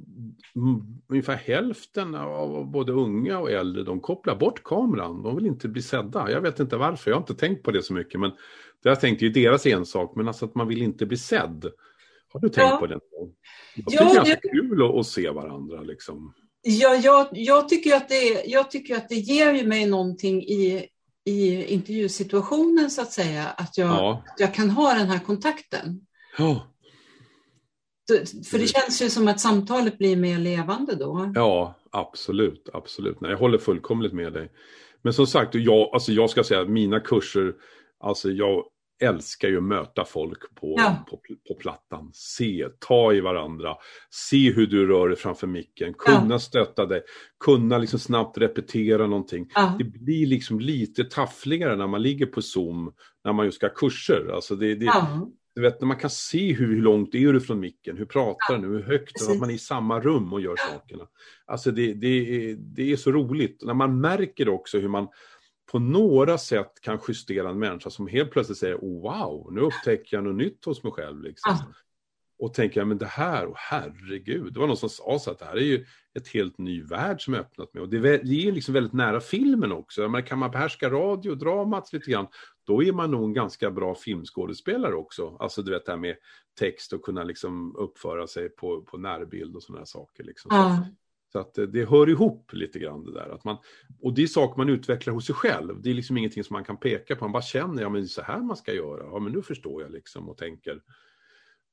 ungefär hälften av både unga och äldre, de kopplar bort kameran. De vill inte bli sedda. Jag vet inte varför, jag har inte tänkt på det så mycket. Men det jag tänkte ju deras ensak, men alltså att man vill inte bli sedd. Har du tänkt ja. på det? Det är ja, ganska det... kul att, att, se varandra. Liksom. Ja, jag, jag, tycker att det, jag tycker att det ger ju mig någonting i, i intervjusituationen så att säga. Att jag, ja. att jag kan ha den här kontakten. Ja. För det känns ju som att samtalet blir mer levande då. Ja, absolut. absolut. Nej, jag håller fullkomligt med dig. Men som sagt, jag, alltså jag ska säga att mina kurser, alltså jag älskar ju att möta folk på, ja. på, på, plattan. Se, ta i varandra, se hur du rör dig framför micken, kunna ja. stötta dig, kunna liksom snabbt repetera någonting. Ja. Det blir liksom lite taffligare när man ligger på Zoom, när man just ska ha kurser. Alltså det, det, du vet, när man kan se hur, hur långt är du från micken, hur pratar du, hur högt, och att man är i samma rum och gör sakerna. Alltså det, det, det är så roligt. När man märker också hur man på några sätt kan justera en människa som helt plötsligt säger oh, wow, nu upptäcker jag något nytt hos mig själv. Liksom. Ah. Och tänker men det här, oh, herregud, det var någon som sa så att det här är ju ett helt ny värld som öppnat mig. Och det är liksom väldigt nära filmen också. Men kan man behärska radio och dramat lite grann, då är man nog en ganska bra filmskådespelare också. Alltså du vet det här med text och kunna liksom uppföra sig på, på närbild och sådana saker. Liksom. Ah. Så att eh, det hör ihop lite grann det där. Att man, och det är saker man utvecklar hos sig själv. Det är liksom ingenting som man kan peka på. Man bara känner, ja men det är så här man ska göra. Ja men nu förstår jag liksom och tänker.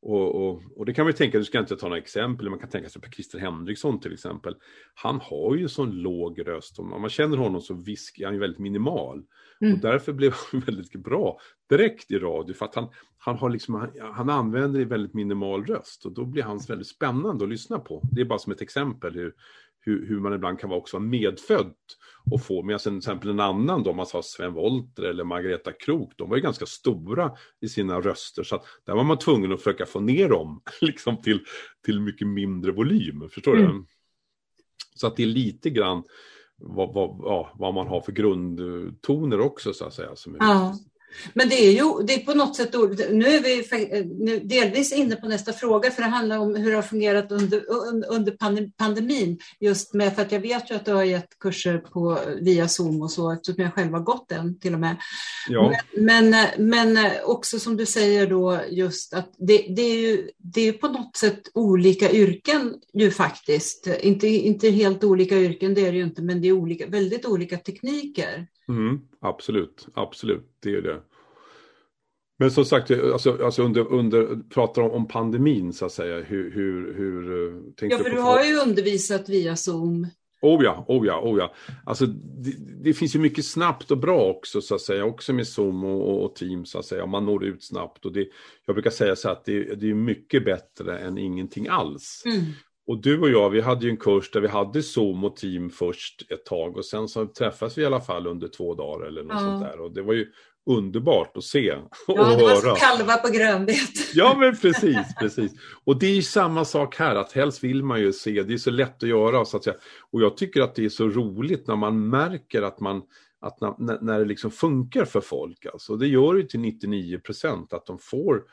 Och, och, och det kan man ju tänka, du ska inte ta några exempel, man kan tänka sig på Christer Henriksson till exempel. Han har ju sån låg röst, om man känner honom så viskar han ju väldigt minimal. Mm. Och därför blev han väldigt bra direkt i radio, för att han, han, har liksom, han, han använder väldigt minimal röst och då blir han väldigt spännande att lyssna på. Det är bara som ett exempel hur, hur, hur man ibland kan vara också medfödd och få, medan till exempel en annan då, man sa Sven Wollter eller Margareta Krok, de var ju ganska stora i sina röster, så att där var man tvungen att försöka få ner dem liksom till, till mycket mindre volym, förstår mm. du? Så att det är lite grann vad, vad, ja, vad man har för grundtoner också så att säga. Som är ja. Men det är ju det är på något sätt, nu är vi nu delvis inne på nästa fråga, för det handlar om hur det har fungerat under, under pandemin. Just med, för att jag vet ju att du har gett kurser på, via Zoom och så, eftersom jag själv har gått den till och med. Ja. Men, men, men också som du säger då, just att det, det, är ju det är på något sätt olika yrken ju faktiskt. Inte, inte helt olika yrken, det är det ju inte, men det är olika, väldigt olika tekniker. Mm, absolut, absolut, det är det. Men som sagt, alltså, alltså under, under, pratar om, om pandemin så att säga, hur, hur, hur eh, tänker Ja, för du, har ju undervisat via Zoom. Oh ja, oh ja, oh ja. Alltså, det, det, finns ju mycket snabbt och bra också så att säga, också med Zoom och, och Teams så att säga, man når ut snabbt. Och det, jag brukar säga så att det, det är mycket bättre än ingenting alls. Mm. Och du och jag, vi hade ju en kurs där vi hade Zoom och team först ett tag och sen så träffas vi i alla fall under två dagar eller något ja. sånt där. Och det var ju underbart att se och ja, höra. Ja, det var som kalvar på grönbete. Ja, men precis, precis. Och det är ju samma sak här, att helst vill man ju se, det är så lätt att göra så att säga. Och jag tycker att det är så roligt när man märker att man att när, när det liksom funkar för folk, alltså. Det gör ju till 99 procent att de får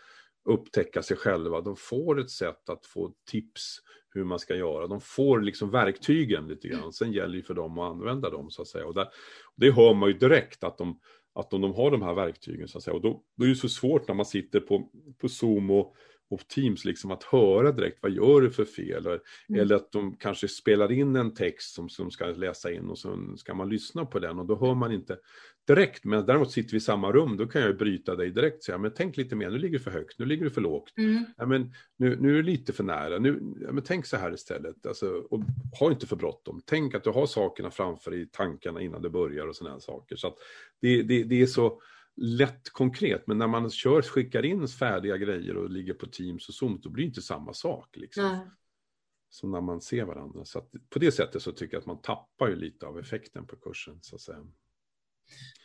upptäcka sig själva. De får ett sätt att få tips hur man ska göra. De får liksom verktygen lite grann. Sen gäller det för dem att använda dem så att säga. Och där, det hör man ju direkt att de, att om de har de här verktygen så att säga. Och då, då är det så svårt när man sitter på, på Zoom och och Teams liksom att höra direkt vad gör du för fel eller, mm. eller att de kanske spelar in en text som, som ska läsa in och så ska man lyssna på den och då hör man inte direkt. Men däremot sitter vi i samma rum, då kan jag bryta dig direkt säga, men tänk lite mer, nu ligger du för högt, nu ligger du för lågt. Mm. Ja, men, nu, nu är du lite för nära, nu, ja, men tänk så här istället. Alltså, och ha inte för bråttom, tänk att du har sakerna framför dig i tankarna innan du börjar och sådana saker. Så att det, det, det är så lätt konkret, men när man kör, skickar in färdiga grejer och ligger på Teams och Zoom, då blir det inte samma sak. Liksom. Nej. Som när man ser varandra. Så på det sättet så tycker jag att man tappar ju lite av effekten på kursen. Så att säga.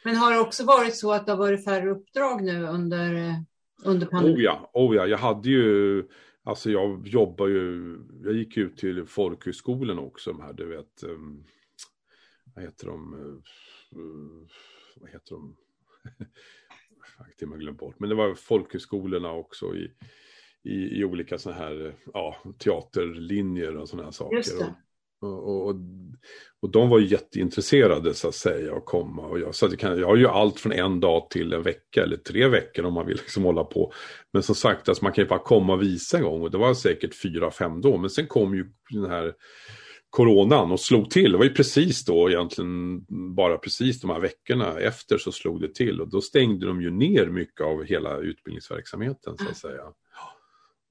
Men har det också varit så att det har varit färre uppdrag nu under, under pandemin? Oh ja, oh ja, jag hade ju, alltså jag jobbar ju, jag gick ut till folkhögskolan också, de här, du vet, um, vad heter de, uh, vad heter de, till och glömt bort. Men det var folkhögskolorna också i, i, i olika sådana här ja, teaterlinjer och sådana här saker. Och, och, och, de var jätteintresserade så att säga att komma. Och jag, så kan, jag har ju allt från en dag till en vecka eller tre veckor om man vill liksom hålla på. Men som sagt, alltså man kan ju bara komma och visa en gång och det var säkert fyra, fem då. Men sen kom ju den här coronan och slog till. Det var ju precis då egentligen, bara precis de här veckorna efter så slog det till och då stängde de ju ner mycket av hela utbildningsverksamheten så att säga.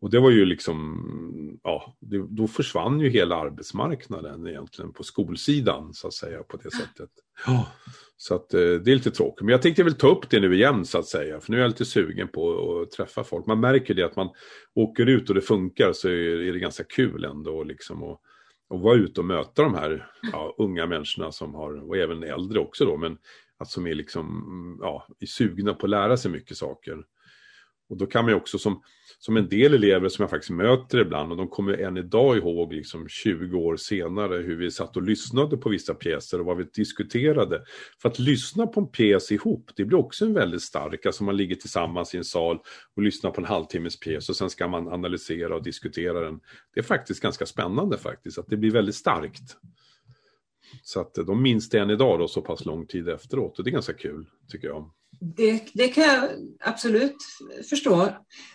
Och det var ju liksom, ja, det, då försvann ju hela arbetsmarknaden egentligen på skolsidan så att säga på det sättet. Ja. Så att eh, det är lite tråkigt. Men jag tänkte väl ta upp det nu igen så att säga. För nu är jag lite sugen på att träffa folk. Man märker det att man åker ut och det funkar så är det ganska kul ändå. Liksom, och, och vara ute och möta de här ja, unga människorna som har, och även äldre också då, men att som är liksom, ja, är sugna på att lära sig mycket saker. Och då kan man ju också som, som en del elever som jag faktiskt möter ibland och de kommer än idag ihåg liksom 20 år senare hur vi satt och lyssnade på vissa pjäser och vad vi diskuterade. För att lyssna på en pjäs ihop, det blir också en väldigt stark, alltså man ligger tillsammans i en sal och lyssnar på en halvtimmes pjäs och sen ska man analysera och diskutera den. Det är faktiskt ganska spännande faktiskt, att det blir väldigt starkt. Så att de minns det än idag då så pass lång tid efteråt och det är ganska kul tycker jag. Det, det kan jag absolut förstå.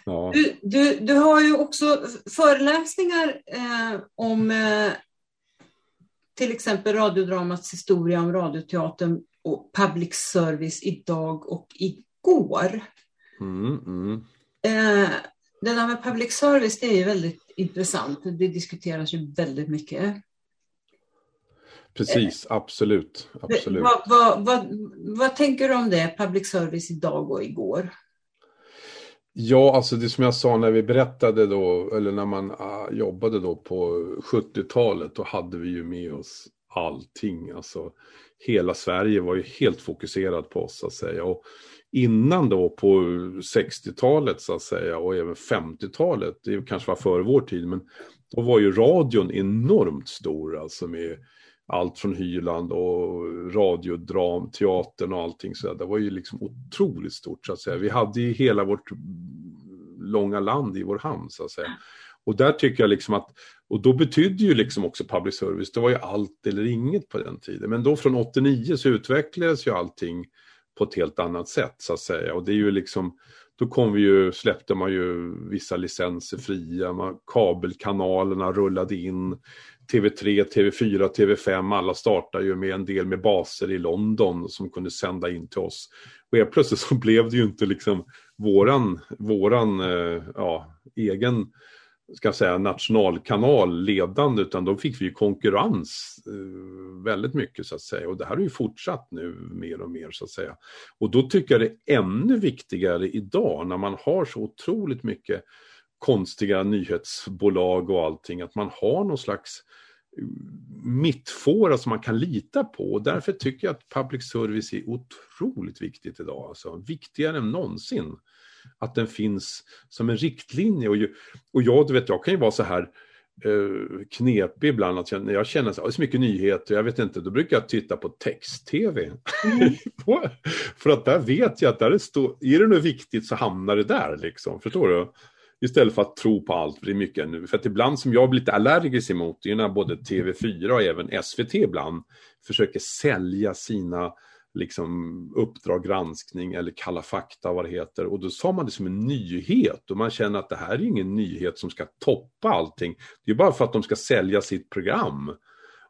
Ja. Du, du, du har ju också föreläsningar eh, om eh, till exempel radiodramats historia om radioteatern och public service idag och igår. Mm, mm. Eh, det där med public service det är ju väldigt intressant. Det diskuteras ju väldigt mycket. Precis, absolut. absolut. Vad, vad, vad, vad, tänker du om det, public service idag och igår? Ja, alltså det som jag sa när vi berättade då, eller när man uh, jobbade då på 70-talet, då hade vi ju med oss allting. Alltså hela Sverige var ju helt fokuserat på oss så att säga. Och innan då på 60-talet så att säga och även 50-talet, det kanske var före vår tid, men då var ju radion enormt stor alltså med allt från Hyland och radiodram, teatern och allting så Det var ju liksom otroligt stort så att säga. Vi hade ju hela vårt långa land i vår hamn så att säga. Och där tycker jag liksom att, och då betydde ju liksom också public service, det var ju allt eller inget på den tiden. Men då från 89 så utvecklades ju allting på ett helt annat sätt så att säga. Och det är ju liksom, då kom vi ju, släppte man ju vissa licenser fria, man, kabelkanalerna rullade in, TV3, TV4, TV5, alla startade ju med en del med baser i London som kunde sända in till oss. Och helt plötsligt så blev det ju inte liksom våran, våran eh, ja, egen ska jag säga, nationalkanal ledande utan då fick vi ju konkurrens eh, väldigt mycket så att säga och det här har ju fortsatt nu mer och mer så att säga. Och då tycker jag det är ännu viktigare idag när man har så otroligt mycket konstiga nyhetsbolag och allting att man har någon slags mittfåra som man kan lita på. Och därför tycker jag att public service är otroligt viktigt idag. Alltså, viktigare än någonsin. Att den finns som en riktlinje. Och, ju, och jag, du vet, jag kan ju vara så här eh, knepig ibland. Att jag, när jag känner att det är så mycket nyheter, jag vet inte, då brukar jag titta på text-tv. Mm. För att där vet jag att där det står, är det något viktigt så hamnar det där liksom, förstår du? Istället för att tro på allt, för det är mycket nu. För att ibland som jag blir lite allergisk emot, det är när både TV4 och även SVT ibland försöker sälja sina liksom Uppdrag granskning eller Kalla fakta vad det heter. Och då sa man det som en nyhet och man känner att det här är ingen nyhet som ska toppa allting. Det är bara för att de ska sälja sitt program.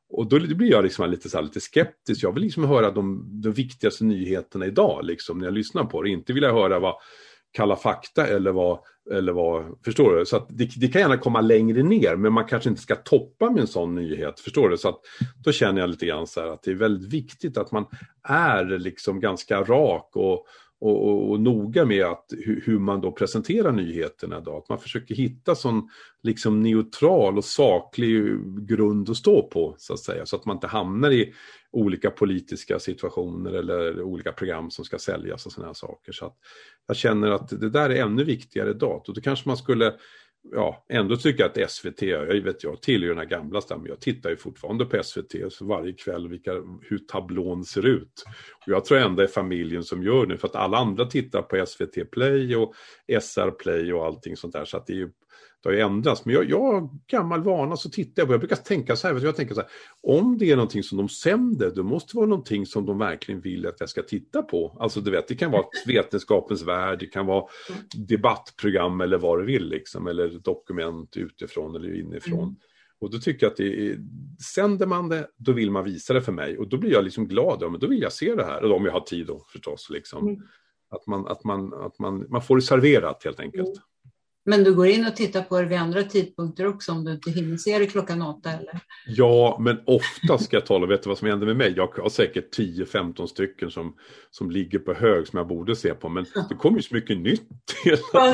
Och då blir jag liksom lite, så här, lite skeptisk. Jag vill liksom höra de, de viktigaste nyheterna idag, liksom, när jag lyssnar på det. Inte vill jag höra vad Kalla fakta eller vad, eller vad förstår du? Så att det, det, kan gärna komma längre ner, men man kanske inte ska toppa med en sån nyhet, förstår du? Så att då känner jag lite grann så här att det är väldigt viktigt att man är liksom ganska rak och, och, och, och noga med att, hur, hur, man då presenterar nyheterna idag. Att man försöker hitta sån liksom neutral och saklig grund att stå på, så att säga. Så att man inte hamnar i olika politiska situationer eller olika program som ska säljas och sådana saker. Så att jag känner att det där är ännu viktigare idag. Och då kanske man skulle ja, ändå tycker jag att SVT, jag vet jag tillhör den här gamla stammen, jag tittar ju fortfarande på SVT så varje kväll vilka, hur tablån ser ut. Och jag tror ändå det är familjen som gör det, för att alla andra tittar på SVT Play och SR Play och allting sånt där. Så att det är ju det har ju ändrats. Men jag, jag gammal vana så tittar jag på, jag brukar tänka så här, jag tänker så här, om det är någonting som de sänder, då måste det vara någonting som de verkligen vill att jag ska titta på. Alltså du vet, det kan vara vetenskapens värld, det kan vara debattprogram eller vad du vill liksom, eller dokument utifrån eller inifrån. Mm. Och då tycker jag att det är, sänder man det, då vill man visa det för mig och då blir jag liksom glad, ja, men då vill jag se det här, och om jag har tid då förstås. Liksom. Mm. Att, man, att, man, att man, man får det serverat helt enkelt. Mm. Men du går in och tittar på det vid andra tidpunkter också om du inte hinner se det klockan åtta eller? Ja, men ofta ska jag tala, vet du vad som händer med mig? Jag har säkert 10-15 stycken som, som ligger på hög som jag borde se på, men det kommer ju så mycket nytt. Ja,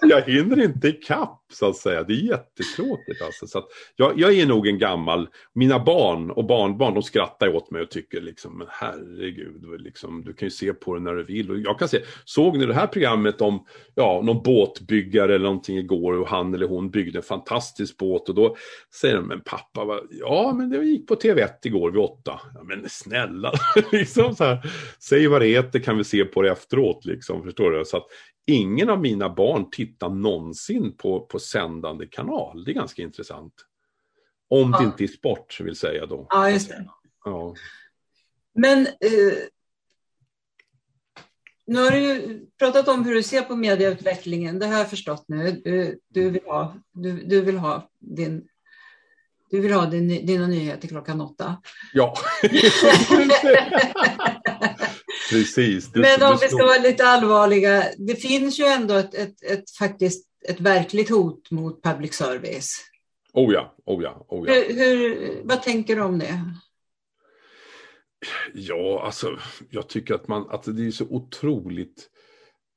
jag hinner inte ikapp så att säga. Det är jättetråkigt alltså. Så jag, jag, är nog en gammal, mina barn och barnbarn de skrattar åt mig och tycker liksom, men herregud, liksom, du kan ju se på det när du vill. Och jag kan se, såg ni det här programmet om ja, någon båtbyggare eller någonting igår och han eller hon byggde en fantastisk båt och då säger de, men pappa, ja men det gick på TV1 igår vid åtta. Ja, men snälla, liksom så här, säg vad det heter kan vi se på det efteråt liksom, förstår du? Så att ingen av mina barn tittar någonsin på, på sändande kanal. Det är ganska intressant. Om ja. det inte är sport vill säga då. Ja, just det. Ja. Men eh, nu har du pratat om hur du ser på medieutvecklingen. Det har jag förstått nu. Du, du vill ha, du, du vill ha din du vill ha din, dina nyheter klockan åtta. Ja. Precis. Det, Men om vi ska vara lite allvarliga, det finns ju ändå ett, ett, ett, faktiskt ett verkligt hot mot public service. Oh ja, oh ja, oh ja. Hur, hur, vad tänker du om det? Ja, alltså jag tycker att, man, att det är så otroligt,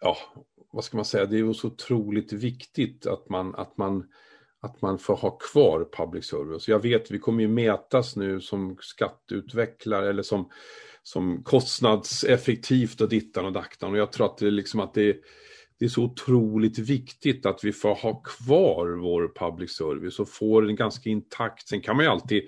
ja, vad ska man säga, det är så otroligt viktigt att man, att man att man får ha kvar public service. Jag vet, vi kommer ju mätas nu som skatteutvecklare eller som som kostnadseffektivt och dittan och daktan. Och jag tror att det, liksom att det, det är så otroligt viktigt att vi får ha kvar vår public service och får den ganska intakt. Sen kan man ju alltid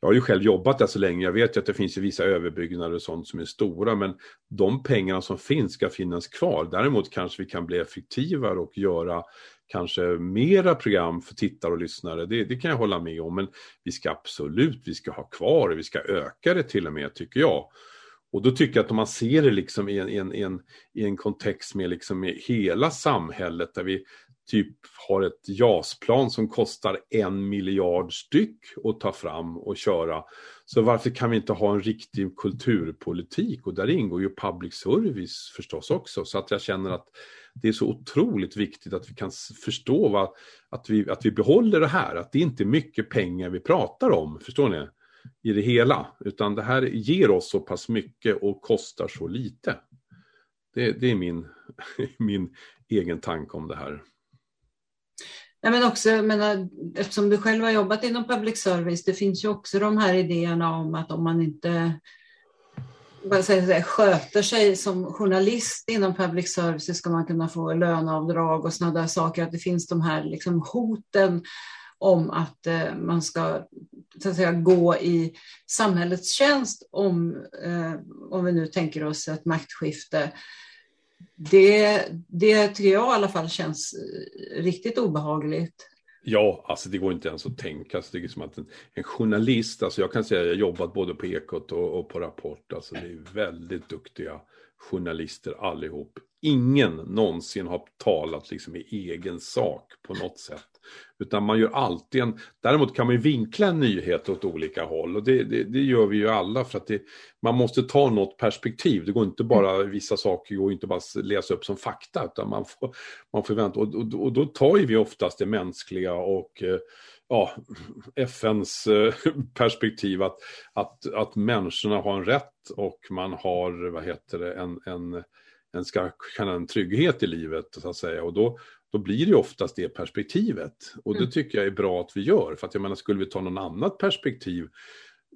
jag har ju själv jobbat där så länge, jag vet ju att det finns ju vissa överbyggnader och sånt som är stora, men de pengarna som finns ska finnas kvar. Däremot kanske vi kan bli effektivare och göra kanske mera program för tittare och lyssnare, det, det, kan jag hålla med om, men vi ska absolut, vi ska ha kvar det, vi ska öka det till och med, tycker jag. Och då tycker jag att om man ser det liksom i en, i en, i en, i en kontext med liksom hela samhället där vi typ har ett JAS-plan som kostar en miljard styck att ta fram och köra. Så varför kan vi inte ha en riktig kulturpolitik? Och där ingår ju public service förstås också. Så att jag känner att det är så otroligt viktigt att vi kan förstå vad, att, vi, att vi behåller det här. Att det inte är mycket pengar vi pratar om, förstår ni? i det hela, utan det här ger oss så pass mycket och kostar så lite. Det, det är min, min egen tanke om det här. Nej, men också, jag menar, eftersom du själv har jobbat inom public service, det finns ju också de här idéerna om att om man inte vad säga, sköter sig som journalist inom public service så ska man kunna få löneavdrag och sådana där saker. Att det finns de här liksom hoten om att eh, man ska så att säga, gå i samhällets tjänst om, eh, om vi nu tänker oss ett maktskifte. Det, det tycker jag i alla fall känns eh, riktigt obehagligt. Ja, alltså det går inte ens att tänka. sig. det är som att en, en, journalist, alltså jag kan säga att jag har jobbat både på Ekot och, och på Rapport. Alltså det är väldigt duktiga journalister allihop. Ingen någonsin har talat liksom i egen sak på något sätt. Utan man gör alltid en, däremot kan man ju vinkla en nyhet åt olika håll och det, det, det gör vi ju alla för att det, man måste ta något perspektiv. Det går inte bara, vissa saker går inte bara att läsa upp som fakta utan man får, man får vänta och, och, och då tar ju vi oftast det mänskliga och eh, ja, FNs eh, perspektiv att, att, att människorna har en rätt och man har, vad heter det, en, en, en ska känna en trygghet i livet så att säga. Och då, då blir det ju oftast det perspektivet. Och det mm. tycker jag är bra att vi gör. För att jag menar, skulle vi ta någon annat perspektiv,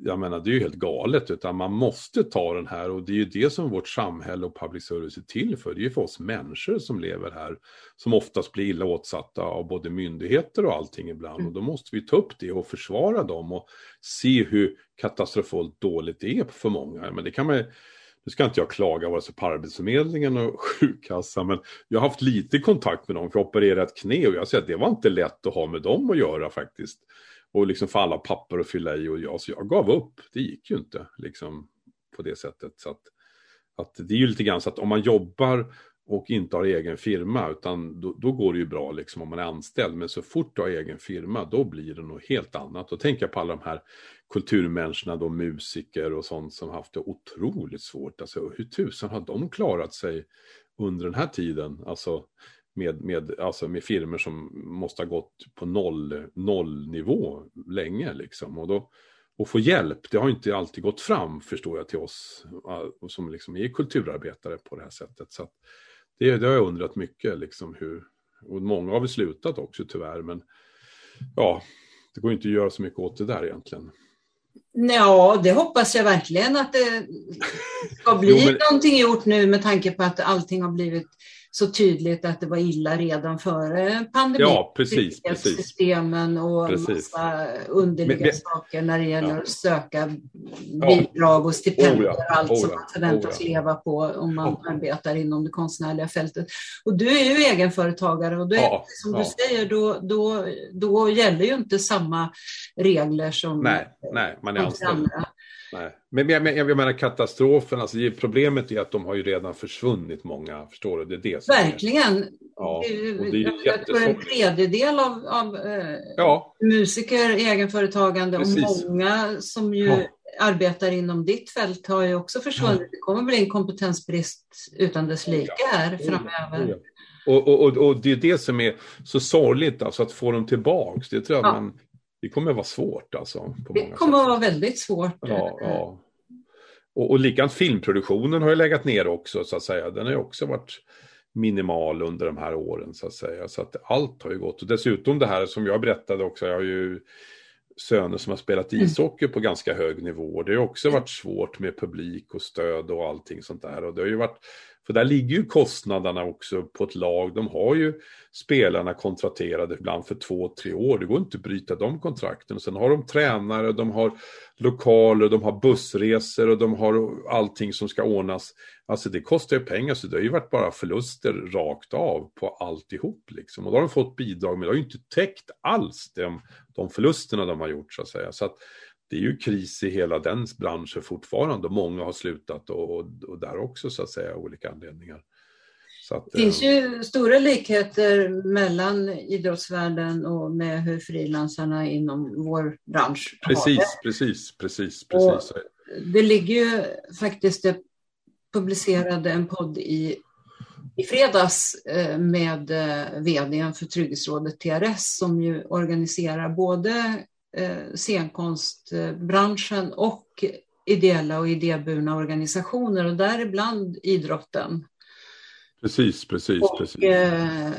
jag menar det är ju helt galet, utan man måste ta den här och det är ju det som vårt samhälle och public service är till för. Det är ju för oss människor som lever här, som oftast blir illa åtsatta av både myndigheter och allting ibland. Mm. Och då måste vi ta upp det och försvara dem och se hur katastrofalt dåligt det är för många. Men det kan man nu ska inte jag klaga vare sig på Arbetsförmedlingen och sjukkassan, men jag har haft lite kontakt med dem för att operera ett knä och jag säger att det var inte lätt att ha med dem att göra faktiskt. Och liksom få alla papper att fylla i och jag, så jag gav upp. Det gick ju inte liksom på det sättet. Så att, att det är ju lite grann så att om man jobbar och inte har egen firma, utan då, då, går det ju bra liksom om man är anställd. Men så fort du har egen firma, då blir det något helt annat. Och tänker på alla de här kulturmänniskorna, då musiker och sånt som haft det otroligt svårt. Alltså hur tusan har de klarat sig under den här tiden? Alltså med, med, alltså med firmer som måste ha gått på noll, nollnivå länge liksom. Och då, och få hjälp, det har inte alltid gått fram förstår jag till oss som liksom är kulturarbetare på det här sättet. Så det, det har jag undrat mycket, liksom hur, och många har väl slutat också tyvärr, men ja, det går inte att göra så mycket åt det där egentligen. Ja, det hoppas jag verkligen att det ska bli jo, men... någonting gjort nu med tanke på att allting har blivit så tydligt att det var illa redan före pandemin. Ja, precis. precis. Systemen och precis. massa underliga men, saker när det gäller ja. att söka bidrag och stipendier och oh ja, allt oh ja, som man förväntas oh leva på om man oh. arbetar inom det konstnärliga fältet. Och du är ju egenföretagare och då är, som du säger, då, då, då gäller ju inte samma regler som nej, nej, man är anställd. Nej. Men jag, jag, jag menar katastrofen, alltså problemet är att de har ju redan försvunnit många, förstår du? Det är det som Verkligen. Är, ja, och det är jag tror en tredjedel av, av eh, ja. musiker, egenföretagande Precis. och många som ju ja. arbetar inom ditt fält har ju också försvunnit. Ja. Det kommer bli en kompetensbrist utan dess like här framöver. Och, och, och, och, det är det som är så sorgligt, alltså att få dem tillbaks. Det tror jag man det kommer att vara svårt alltså. det kommer att vara väldigt svårt. Ja, ja. Och, och likadant filmproduktionen har ju legat ner också så att säga. Den har ju också varit minimal under de här åren så att säga. Så att allt har ju gått. Och dessutom det här som jag berättade också, jag har ju söner som har spelat mm. ishockey på ganska hög nivå. Det har också varit svårt med publik och stöd och allting sånt där. Och det har ju varit för där ligger ju kostnaderna också på ett lag. De har ju spelarna kontrakterade ibland för två, tre år. Det går inte att bryta de kontrakten. Sen har de tränare, de har lokaler, de har bussresor och de har allting som ska ordnas. Alltså det kostar ju pengar så det har ju varit bara förluster rakt av på alltihop liksom. Och då har de fått bidrag men det har ju inte täckt alls de, de förlusterna de har gjort så att säga. Så att det är ju kris i hela den branschen fortfarande och många har slutat och, och där också så att säga olika anledningar. Att, det finns ju eh, stora likheter mellan idrottsvärlden och med hur frilansarna inom vår bransch precis, har det. Precis, precis, precis. Och det ligger ju faktiskt, det publicerade en podd i, i fredags eh, med eh, vdn för Trygghetsrådet TRS som ju organiserar både scenkonstbranschen och ideella och idéburna organisationer och däribland idrotten. Precis, precis. Och, precis. Eh,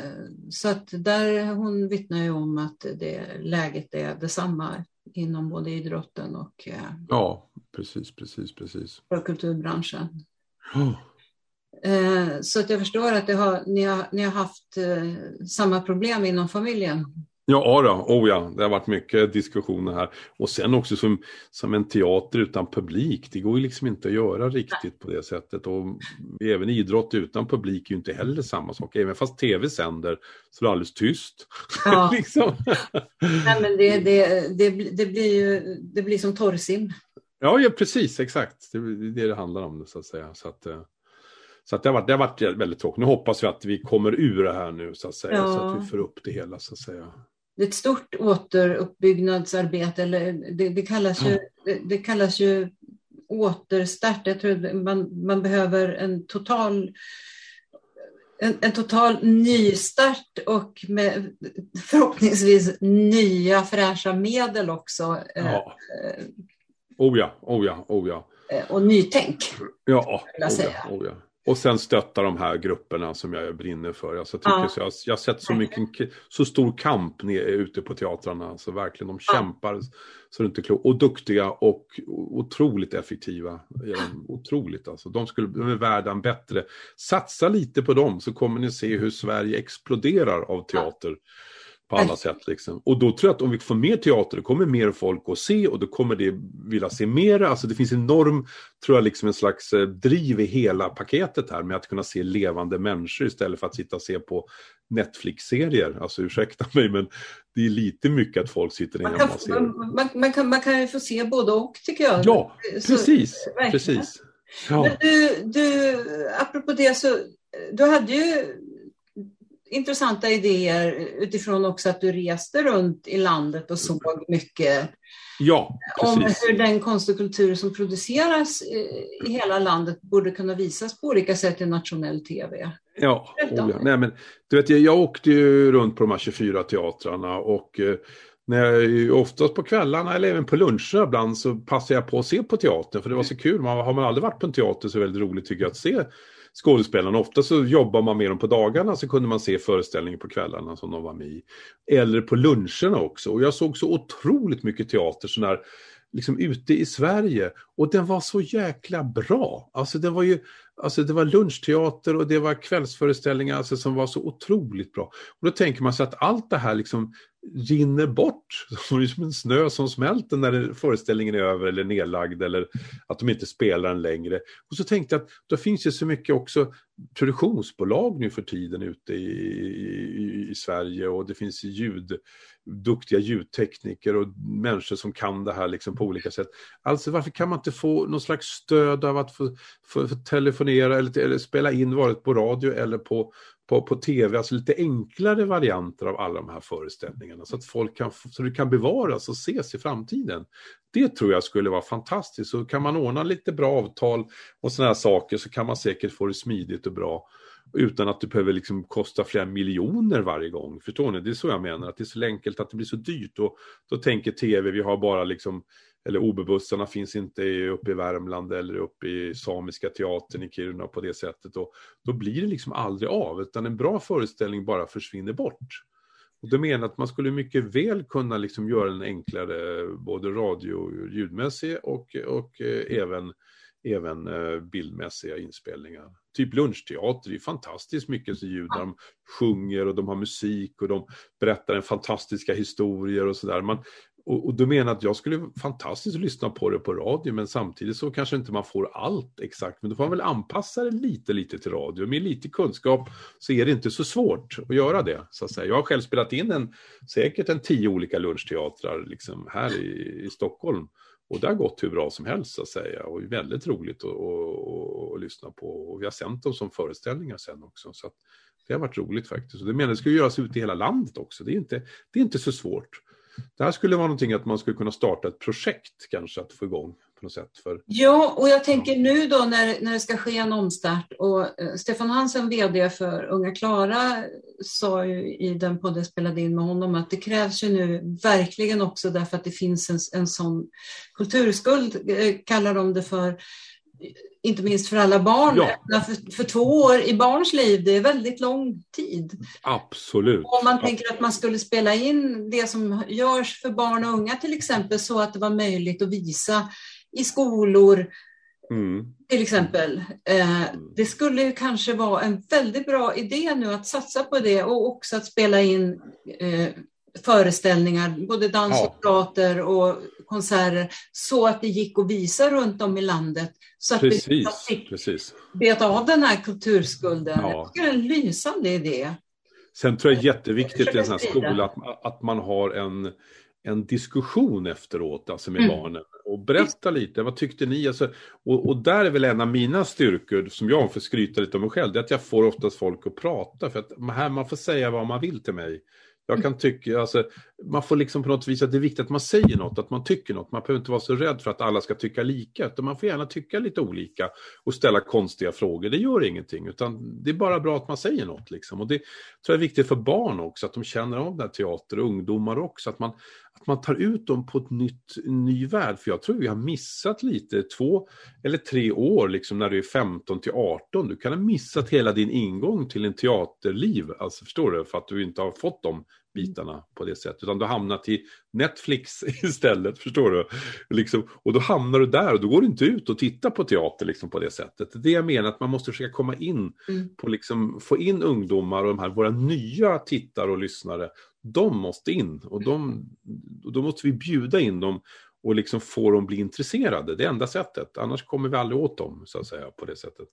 så att där hon vittnar ju om att det, läget är detsamma inom både idrotten och eh, ja, precis, precis, precis. för kulturbranschen. Oh. Eh, så att jag förstår att har, ni, har, ni har haft eh, samma problem inom familjen. Ja, då. Oh ja, det har varit mycket diskussioner här. Och sen också som, som en teater utan publik, det går ju liksom inte att göra riktigt på det sättet. Och även idrott utan publik är ju inte heller samma sak. Även fast tv sänder så är det alldeles tyst. Ja. liksom. Nej, men det, det, det, det, blir ju det blir som torrsim. Ja, ja, precis, exakt. Det är det det handlar om, så att säga. Så att, eh, så att det, har varit, det har varit väldigt tråkigt. Nu hoppas vi att vi kommer ur det här nu, så att säga. Ja. Så att vi får upp det hela, så att säga det är ett stort återuppbyggnadsarbete. Eller det, det, kallas ju, det, det, kallas ju återstart. Jag tror man, man behöver en total en, en, total nystart och med förhoppningsvis nya fräscha medel också. Ja. Eh, oh ja, oh ja, oh ja. Eh, och nytänk. Ja, oh ja, oh ja. Och sen stötta de här grupperna som jag brinner för. Alltså, jag, ja. så jag, jag har sett så, mycket, så stor kamp ner, ute på teatrarna. Alltså, verkligen, de kämpar så det inte klokt. Och duktiga och otroligt effektiva. Otroligt alltså. De, skulle, de är värda en bättre. Satsa lite på dem så kommer ni se hur Sverige exploderar av teater. På alla sätt. Liksom. Och då tror jag att om vi får mer teater, då kommer mer folk att se och då kommer det vilja se mer. Alltså det finns enorm, tror jag, liksom en slags eh, driv i hela paketet här med att kunna se levande människor istället för att sitta och se på Netflix-serier. Alltså ursäkta mig, men det är lite mycket att folk sitter man hemma och ser. Man, man, kan, man kan ju få se både och tycker jag. Ja, precis. Så, precis. Ja. Men du, du, apropå det så, du hade ju intressanta idéer utifrån också att du reste runt i landet och såg mycket ja, om hur den konst och kultur som produceras i hela landet borde kunna visas på olika sätt i nationell tv. Ja, oh ja. Nej, men, du vet, jag åkte ju runt på de här 24 teatrarna och eh, när jag, oftast på kvällarna eller även på luncher ibland så passade jag på att se på teatern för det var så kul. Man, har man aldrig varit på en teater så är det väldigt roligt tycker jag att se skådespelarna. Ofta så jobbar man med dem på dagarna så kunde man se föreställningen på kvällarna som de var med i. Eller på luncherna också. Och jag såg så otroligt mycket teater sån här, liksom ute i Sverige. Och den var så jäkla bra. Alltså det var ju, alltså det var lunchteater och det var kvällsföreställningar alltså som var så otroligt bra. Och då tänker man sig att allt det här liksom rinner bort Det är som en snö som smälter när föreställningen är över eller nedlagd eller att de inte spelar den längre. Och så tänkte jag att då finns det så mycket också produktionsbolag nu för tiden ute i, i, i Sverige och det finns ljud, duktiga ljudtekniker och människor som kan det här liksom på olika sätt. Alltså varför kan man inte få någon slags stöd av att få, få, få telefonera eller, eller spela in varit på radio eller på, på, på tv, alltså lite enklare varianter av alla de här föreställningarna så att folk kan, så det kan bevaras och ses i framtiden. Det tror jag skulle vara fantastiskt. Så kan man ordna lite bra avtal och sådana här saker så kan man säkert få det smidigt och bra utan att det behöver liksom kosta flera miljoner varje gång. Förstår ni? Det är så jag menar, att det är så enkelt att det blir så dyrt. Och då tänker tv, vi har bara liksom eller OB-bussarna finns inte uppe i Värmland eller uppe i Samiska teatern i Kiruna på det sättet. Och då blir det liksom aldrig av, utan en bra föreställning bara försvinner bort. Och då menar att man skulle mycket väl kunna liksom göra den enklare, både radio och ljudmässig och, och eh, även, även eh, bildmässiga inspelningar. Typ lunchteater, det är fantastiskt mycket så ljud, de sjunger och de har musik och de berättar en fantastiska historier och sådär. Och, och du menar att jag skulle fantastiskt lyssna på det på radio men samtidigt så kanske inte man får allt exakt. Men då får man väl anpassa det lite, lite till radio. Med lite kunskap så är det inte så svårt att göra det. Så att säga. Jag har själv spelat in en, säkert en tio olika lunchteatrar liksom här i, i Stockholm. Och det har gått hur bra som helst så att säga och är väldigt roligt att, att, att lyssna på. Och vi har sänt dem som föreställningar sen också. Så att det har varit roligt faktiskt. Och det menar det ska ju göras ute i hela landet också. Det är inte, det är inte så svårt. Det här skulle vara någonting att man skulle kunna starta ett projekt kanske att få igång på något sätt. För, ja, och jag tänker nu då när, när det ska ske en omstart och eh, Stefan Hansen, VD för Unga Klara, sa ju i den podd jag spelade in med honom att det krävs ju nu verkligen också därför att det finns en, en sån kulturskuld, eh, kallar de det för, inte minst för alla barn. Ja. För, för, två år i barns liv, det är väldigt lång tid. Absolut. Om man tänker att man skulle spela in det som görs för barn och unga till exempel så att det var möjligt att visa i skolor mm. till exempel. Eh, det skulle ju kanske vara en väldigt bra idé nu att satsa på det och också att spela in eh, föreställningar, både dans och teater och konserter, så att det gick att visa runt om i landet. Så att precis, vi fick precis. beta av den här kulturskulden. Ja. Jag tycker det är en lysande idé. Sen tror jag det är jätteviktigt i en sån här skola att, att man har en, en diskussion efteråt, alltså med mm. barnen. Och berätta lite, vad tyckte ni? Alltså, och, och, där är väl en av mina styrkor, som jag får skryta lite om mig själv, det är att jag får oftast folk att prata. För att här, man får säga vad man vill till mig. Jag kan tycka, alltså, man får liksom på något vis att det är viktigt att man säger något, att man tycker något. Man behöver inte vara så rädd för att alla ska tycka lika, utan man får gärna tycka lite olika och ställa konstiga frågor. Det gör ingenting, utan det är bara bra att man säger något. Liksom. Och det tror jag är viktigt för barn också, att de känner av den här teater, och ungdomar också, att man, att man tar ut dem på ett nytt, ny värld. För jag tror vi har missat lite, två eller tre år liksom när du är 15 till 18. Du kan ha missat hela din ingång till en teaterliv, alltså förstår du, för att du inte har fått de bitarna på det sättet. Utan du hamnat i Netflix istället, förstår du? Liksom, och då hamnar du där och då går du inte ut och tittar på teater liksom, på det sättet. Det är det jag menar, att man måste försöka komma in mm. på, liksom, få in ungdomar och de här, våra nya tittare och lyssnare de måste in och de, då måste vi bjuda in dem och liksom få dem bli intresserade. Det är enda sättet, annars kommer vi aldrig åt dem så att säga på det sättet.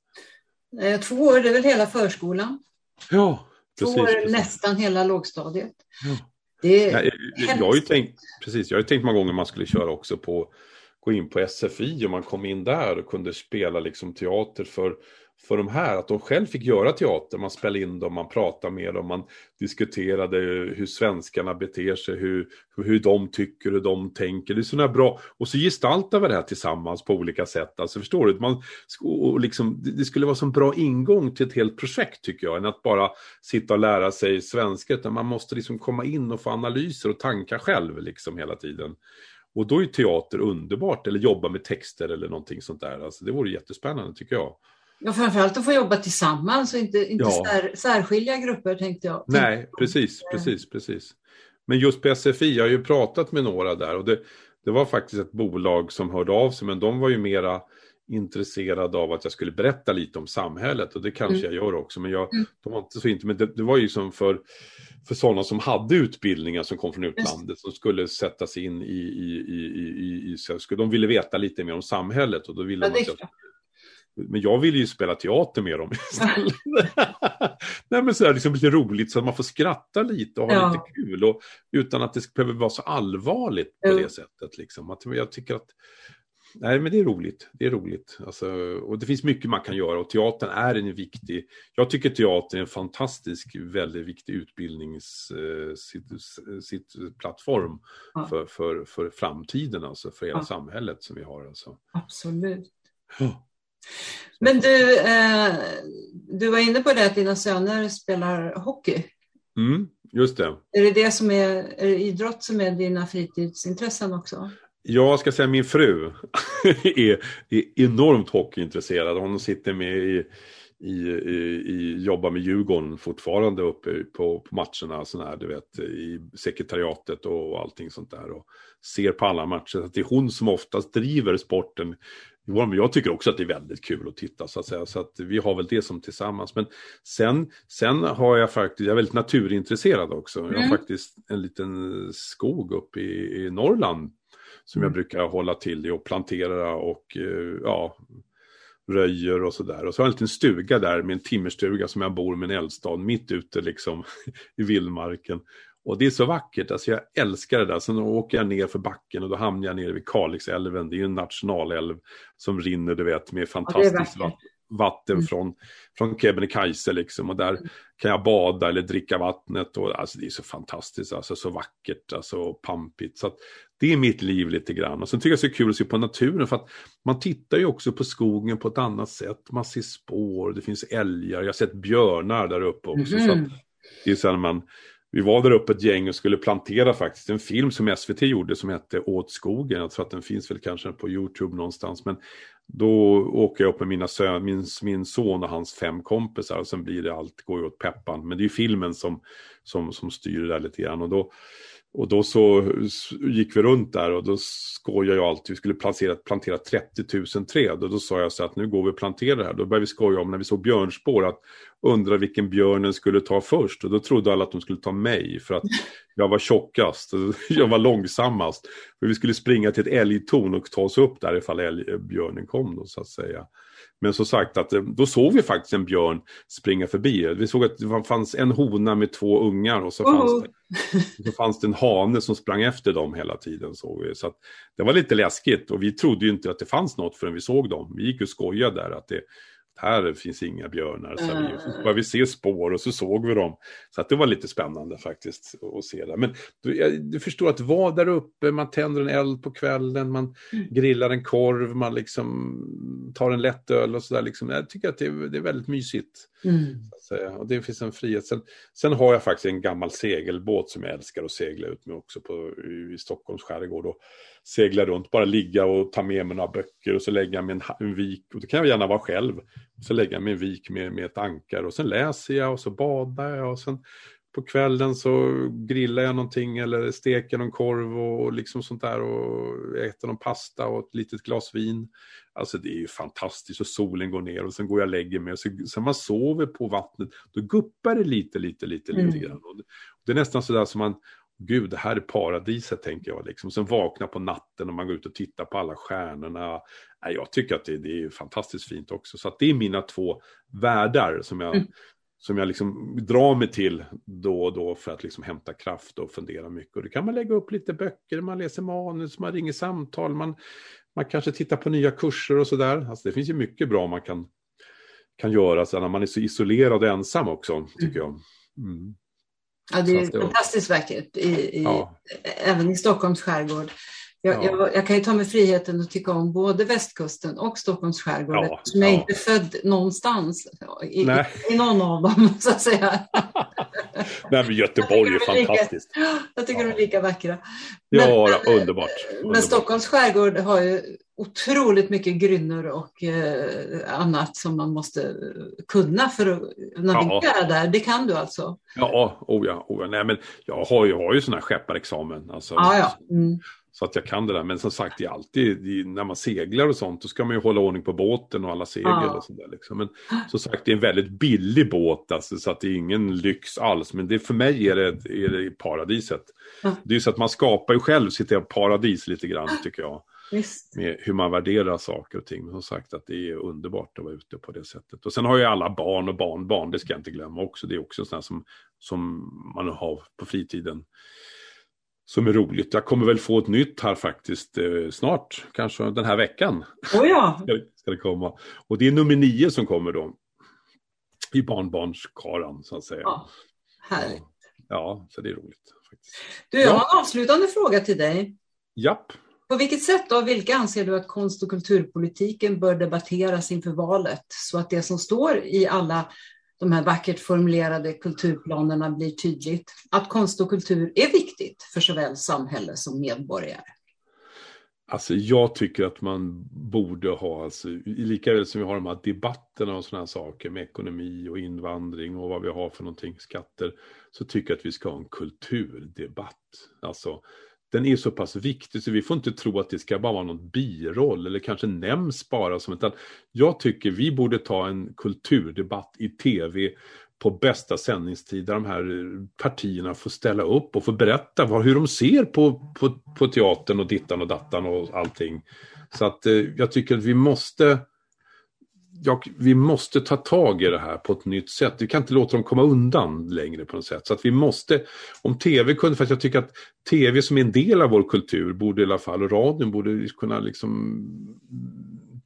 Eh, två år, det är väl hela förskolan? Ja, precis. Två år, precis. nästan hela lågstadiet. Ja. Det är ja, jag, jag, har ju tänkt, precis, jag har ju tänkt många gånger man skulle köra också på, gå in på SFI och man kom in där och kunde spela liksom teater för för de här, att de själv fick göra teater. Man spelade in dem, man pratade med dem, man diskuterade hur svenskarna beter sig, hur, hur de tycker, hur de tänker. Det är sådana bra, och så gestaltar vi det här tillsammans på olika sätt. Alltså förstår du? Man, och liksom, det skulle vara en bra ingång till ett helt projekt tycker jag, än att bara sitta och lära sig svenska, utan man måste liksom komma in och få analyser och tankar själv liksom hela tiden. Och då är teater underbart, eller jobba med texter eller någonting sånt där. Alltså det vore jättespännande tycker jag. Ja, framförallt att få jobba tillsammans och inte, inte ja. sär, särskilja grupper tänkte jag. Nej, precis, precis, precis. Men just på SFI, jag har ju pratat med några där och det, det var faktiskt ett bolag som hörde av sig, men de var ju mera intresserade av att jag skulle berätta lite om samhället och det kanske mm. jag gör också. Men jag, mm. de var inte så inte, men det, det var ju som för, för sådana som hade utbildningar som kom från utlandet Just. som skulle sätta sig in i, i, i, i, i, i, de ville veta lite mer om samhället och då ville ja, man men jag vill ju spela teater med dem istället. Nej men så är liksom lite roligt så att man får skratta lite och ha ja. lite kul. Och, utan att det behöver vara så allvarligt på mm. det sättet. Liksom. Att jag tycker att Nej men det är roligt. Det är roligt. Alltså, och det finns mycket man kan göra och teatern är en viktig, jag tycker teatern är en fantastisk, väldigt viktig utbildningsplattform eh, ja. för, för, för framtiden, alltså för hela ja. samhället som vi har. Alltså. Absolut. Ja. Men du, eh, du var inne på det att dina söner spelar hockey. Mm, just det. Är det, det som är, är det idrott som är dina fritidsintressen också? Jag ska säga min fru är, är enormt hockeyintresserad. Hon sitter med i, i, i, i jobbar med Djurgården fortfarande uppe på, på matcherna, sån här, du vet, i sekretariatet och allting sånt där. Och ser på alla matcher. Så det är hon som oftast driver sporten men jag tycker också att det är väldigt kul att titta så att säga. Så att vi har väl det som tillsammans. Men sen, sen har jag faktiskt, jag är väldigt naturintresserad också. Mm. Jag har mm. faktiskt en liten skog uppe i, i Norrland. Som mm. jag brukar hålla till i och plantera och eh, ja, röjer och sådär. Och så har jag en liten stuga där med en timmerstuga som jag bor med en eldstad mitt ute liksom i vildmarken. Och det är så vackert, alltså jag älskar det där. Sen åker jag ner för backen och då hamnar jag nere vid Kalixälven. Det är ju en nationalälv som rinner, du vet, med fantastiskt ja, vatten mm. från, från Kebnekaise liksom. Och där mm. kan jag bada eller dricka vattnet. Och, alltså det är så fantastiskt, alltså så vackert, alltså pampigt. Så att, det är mitt liv lite grann. Och sen tycker jag det är så kul att se på naturen för att man tittar ju också på skogen på ett annat sätt. Man ser spår, det finns älgar, jag har sett björnar där uppe också. Mm. Så mhm. det är så när man vi var där uppe ett gäng och skulle plantera faktiskt en film som SVT gjorde som hette Åt skogen. Jag tror att den finns väl kanske på Youtube någonstans. Men då åker jag upp med mina sön, min, min son och hans fem kompisar och sen blir det allt, går ju åt peppan. Men det är ju filmen som, som, som styr det där lite grann. Och då och då så gick vi runt där och då skojade jag alltid, vi skulle plantera, plantera 30 000 träd och då sa jag så att nu går vi och planterar det här. Då började vi skoja om när vi såg björnspår att undra vilken björnen skulle ta först och då trodde alla att de skulle ta mig för att jag var tjockast, jag var långsammast. För vi skulle springa till ett älgtorn och ta oss upp där ifall älgbjörnen kom då så att säga. Men som sagt, att, eh, då såg vi faktiskt en björn springa förbi. Vi såg att det fanns en hona med två ungar och så, oh. fanns, det, så fanns det en hane som sprang efter dem hela tiden. Såg vi. Så det var lite läskigt och vi trodde ju inte att det fanns något förrän vi såg dem. Vi gick och skojade där att det, här finns inga björnar. Så vi, så började vi se spår och så såg vi dem. Så att det var lite spännande faktiskt att se det. Men du, du förstår att vara där uppe, man tänder en eld på kvällen, man mm. grillar en korv, man liksom tar en lätt öl och sådär. Liksom. Jag tycker att det det är väldigt mysigt. Mm. Och det finns en frihet. Sen, sen, har jag faktiskt en gammal segelbåt som jag älskar att segla ut med också på, i, Stockholms skärgård. Och segla runt, bara ligga och ta med mig några böcker och så lägga mig en, en vik. Och det kan jag gärna vara själv. Så lägger jag mig en vik med, med ett ankar och sen läser jag och så badar jag och sen på kvällen så grillar jag någonting eller steker någon korv och liksom sånt där och äter någon pasta och ett litet glas vin. Alltså det är ju fantastiskt och solen går ner och sen går jag och lägger mig och så, sen man sover på vattnet då guppar det lite, lite, lite, mm. lite grann. Och det, är nästan sådär som man, gud det här är paradiset tänker jag liksom. Sen vakna på natten och man går ut och tittar på alla stjärnorna. Jag tycker att det, det är fantastiskt fint också. Så det är mina två världar som jag mm som jag liksom drar mig till då och då för att liksom hämta kraft och fundera mycket. Och det kan man lägga upp lite böcker, man läser manus, man ringer samtal, man, man kanske tittar på nya kurser och sådär. Alltså det finns ju mycket bra man kan, kan göra sen när man är så isolerad och ensam också, tycker jag. Mm. Ja, det är fantastiskt vackert, i, i, ja. även i Stockholms skärgård. Jag, ja. jag, jag, kan ju ta mig friheten att tycka om både västkusten och Stockholms skärgård ja, eftersom jag ja. inte är född någonstans i, i, någon av dem så att säga. Nej men Göteborg är fantastiskt. Lika, jag tycker ja. de är lika vackra. Men, ja, underbart. underbart. Men Stockholms skärgård har ju otroligt mycket grynnor och eh, annat som man måste kunna för att navigera ja. där. Det kan du alltså? Ja, oh ja, oh ja. Nej, men jag har ju, har ju sån här skepparexamen. Alltså, ja, ja. Mm. Så att jag kan det där. Men som sagt, det är alltid, det är, när man seglar och sånt, då ska man ju hålla ordning på båten och alla segel ja. och sådär. Liksom. Men som sagt, det är en väldigt billig båt, alltså, så att det är ingen lyx alls. Men det, för mig är det, är det paradiset. Ja. Det är ju så att man skapar ju själv sitt paradis lite grann, tycker jag. Visst. Med hur man värderar saker och ting. Men som sagt att det är underbart att vara ute på det sättet. Och sen har jag alla barn och barnbarn, det ska jag inte glömma också. Det är också sådana som, som man har på fritiden som är roligt. Jag kommer väl få ett nytt här faktiskt eh, snart, kanske den här veckan. Oh ja. ska, ska det komma. Och det är nummer nio som kommer då. I barnbarnskaran så att säga. Ja, härligt. Ja, så det är roligt. Faktiskt. Du, jag har en avslutande fråga till dig. Japp. På vilket sätt och vilka anser du att konst och kulturpolitiken bör debatteras inför valet så att det som står i alla de här vackert formulerade kulturplanerna blir tydligt att konst och kultur är viktigt för såväl samhälle som medborgare? Alltså jag tycker att man borde ha, alltså, lika väl som vi har de här debatterna och sådana saker med ekonomi och invandring och vad vi har för någonting, skatter, så tycker jag att vi ska ha en kulturdebatt. Alltså den är så pass viktig så vi får inte tro att det ska bara vara någon biroll eller kanske nämns bara som utan jag tycker vi borde ta en kulturdebatt i tv på bästa sändningstid där de här partierna får ställa upp och få berätta vad, hur de ser på, på, på teatern och dittan och dattan och allting. Så att eh, jag tycker att vi måste ja, vi måste ta tag i det här på ett nytt sätt. Vi kan inte låta dem komma undan längre på något sätt. Så att vi måste, om tv kunde, för att jag tycker att tv som är en del av vår kultur borde i alla fall, och radion borde kunna liksom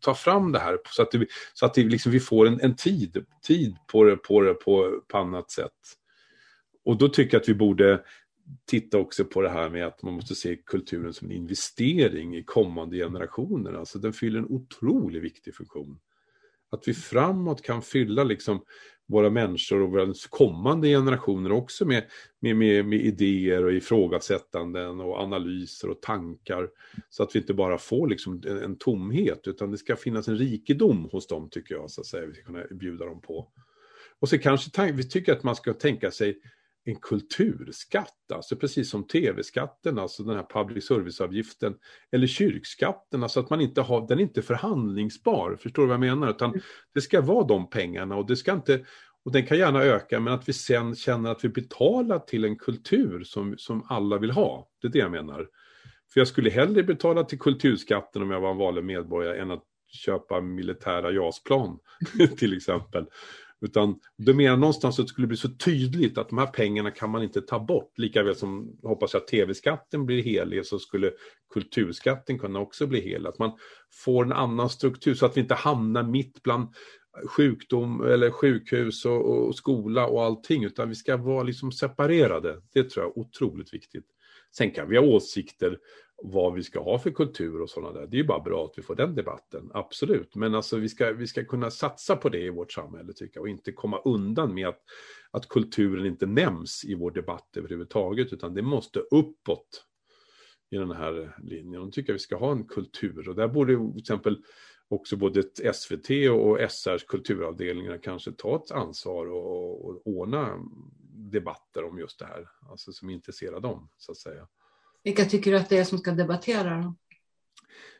ta fram det här så att, det, så att det liksom, vi får en, en tid, tid på det, på det på, på annat sätt. Och då tycker jag att vi borde titta också på det här med att man måste se kulturen som en investering i kommande generationer. Alltså den fyller en otroligt viktig funktion. Att vi framåt kan fylla liksom våra människor och våra kommande generationer också med, med, med, med, idéer och ifrågasättanden och analyser och tankar. Så att vi inte bara får liksom en, en tomhet utan det ska finnas en rikedom hos dem tycker jag, så att säga, vi ska kunna bjuda dem på. Och så kanske vi tycker att man ska tänka sig en kulturskatt, alltså precis som tv-skatten, alltså den här public service-avgiften, eller kyrkskatten, alltså att man inte har, den är inte förhandlingsbar, förstår du vad jag menar? Utan mm. det ska vara de pengarna och det ska inte, och den kan gärna öka, men att vi sen känner att vi betalar till en kultur som, som alla vill ha, det är det jag menar. För jag skulle hellre betala till kulturskatten om jag var en vanlig medborgare än att köpa militära JAS-plan till exempel. Utan det menar någonstans att det skulle bli så tydligt att de här pengarna kan man inte ta bort. Lika väl som hoppas jag att tv-skatten blir helig så skulle kulturskatten kunna också bli hel. Att man får en annan struktur så att vi inte hamnar mitt bland sjukdom eller sjukhus och, och skola och allting utan vi ska vara liksom separerade. Det tror jag är otroligt viktigt. Sen kan vi ha åsikter vad vi ska ha för kultur och sådana där. Det är ju bara bra att vi får den debatten, absolut. Men alltså vi ska, vi ska kunna satsa på det i vårt samhälle tycker jag och inte komma undan med att, att kulturen inte nämns i vår debatt överhuvudtaget utan det måste uppåt i den här linjen. Och tycker jag vi ska ha en kultur och där borde till exempel också både SVT och SRs kulturavdelningar kanske ta ett ansvar och, och ordna debatter om just det här, alltså som intresserar dem så att säga. Vilka tycker du att det är som ska debattera? Då?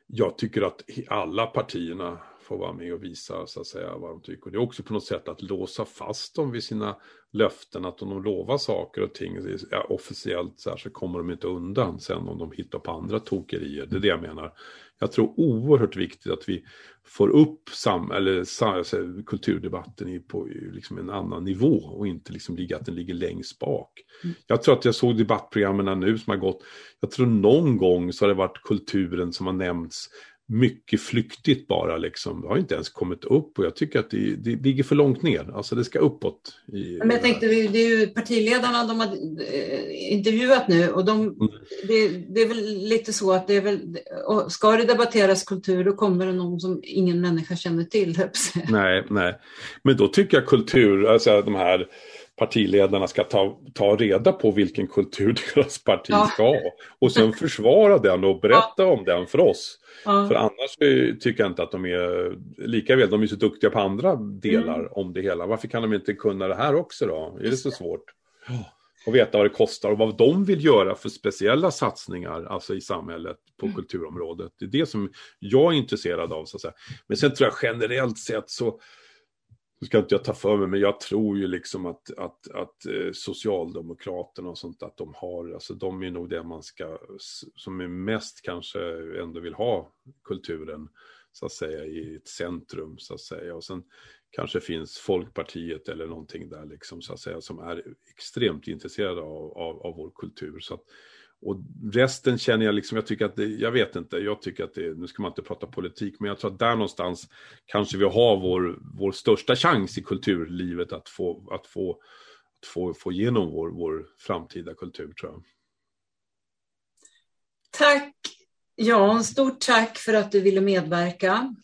Jag tycker att alla partierna får vara med och visa så att säga, vad de tycker. Det är också på något sätt att låsa fast dem vid sina löften, att om de lovar saker och ting ja, officiellt så, här, så kommer de inte undan sen om de hittar på andra tokerier. Det är det jag menar jag tror oerhört viktigt att vi får upp sam, eller, alltså, kulturdebatten i, på liksom en annan nivå och inte liksom ligga, att den ligger längst bak. Mm. Jag tror att jag såg debattprogrammen nu som har gått, jag tror någon gång så har det varit kulturen som har nämnts mycket flyktigt bara liksom. Det har inte ens kommit upp och jag tycker att det, det ligger för långt ner. Alltså det ska uppåt. I, Men jag tänkte, det är ju partiledarna de har eh, intervjuat nu och de, mm. det, det, är väl lite så att det är väl, ska det debatteras kultur då kommer det någon som ingen människa känner till. Nej, nej. Men då tycker jag kultur, alltså de här partiledarna ska ta, ta reda på vilken kultur deras parti ja. ska ha. Och sen försvara den och berätta ja. om den för oss. Ja. För annars tycker jag inte att de är lika väl, de är så duktiga på andra delar mm. om det hela. Varför kan de inte kunna det här också då? Är det så svårt? Och veta vad det kostar och vad de vill göra för speciella satsningar alltså i samhället på mm. kulturområdet. Det är det som jag är intresserad av. Så att säga. Men sen tror jag generellt sett så nu ska inte jag ta för mig, men jag tror ju liksom att, att, att eh, Socialdemokraterna och sånt, att de har, alltså de är nog det man ska, som är mest kanske ändå vill ha kulturen, så att säga, i ett centrum, så att säga. Och sen kanske finns Folkpartiet eller någonting där, liksom, så att säga, som är extremt intresserade av, av, av vår kultur. Så att, och resten känner jag liksom, jag tycker att det, jag vet inte, jag tycker att det, nu ska man inte prata politik, men jag tror att där någonstans kanske vi har vår, vår största chans i kulturlivet att få, att få, att få, få igenom vår, vår framtida kultur tror jag. Tack Jan, stort tack för att du ville medverka.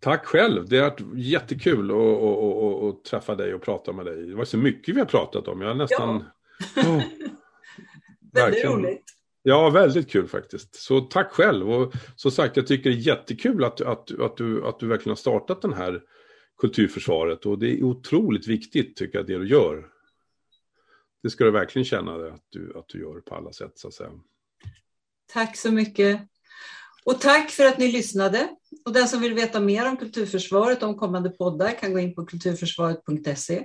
Tack själv, det har varit jättekul att träffa dig och prata med dig. Det var så mycket vi har pratat om, jag har nästan... Ja. Oh. Väldigt roligt. Ja, väldigt kul faktiskt. Så tack själv. Och som sagt, jag tycker det är jättekul att, att, att, du, att du verkligen har startat den här kulturförsvaret. Och det är otroligt viktigt, tycker jag, det du gör. Det ska du verkligen känna att du, att du gör på alla sätt, så att säga. Tack så mycket. Och tack för att ni lyssnade. Och den som vill veta mer om kulturförsvaret och om kommande poddar kan gå in på kulturförsvaret.se.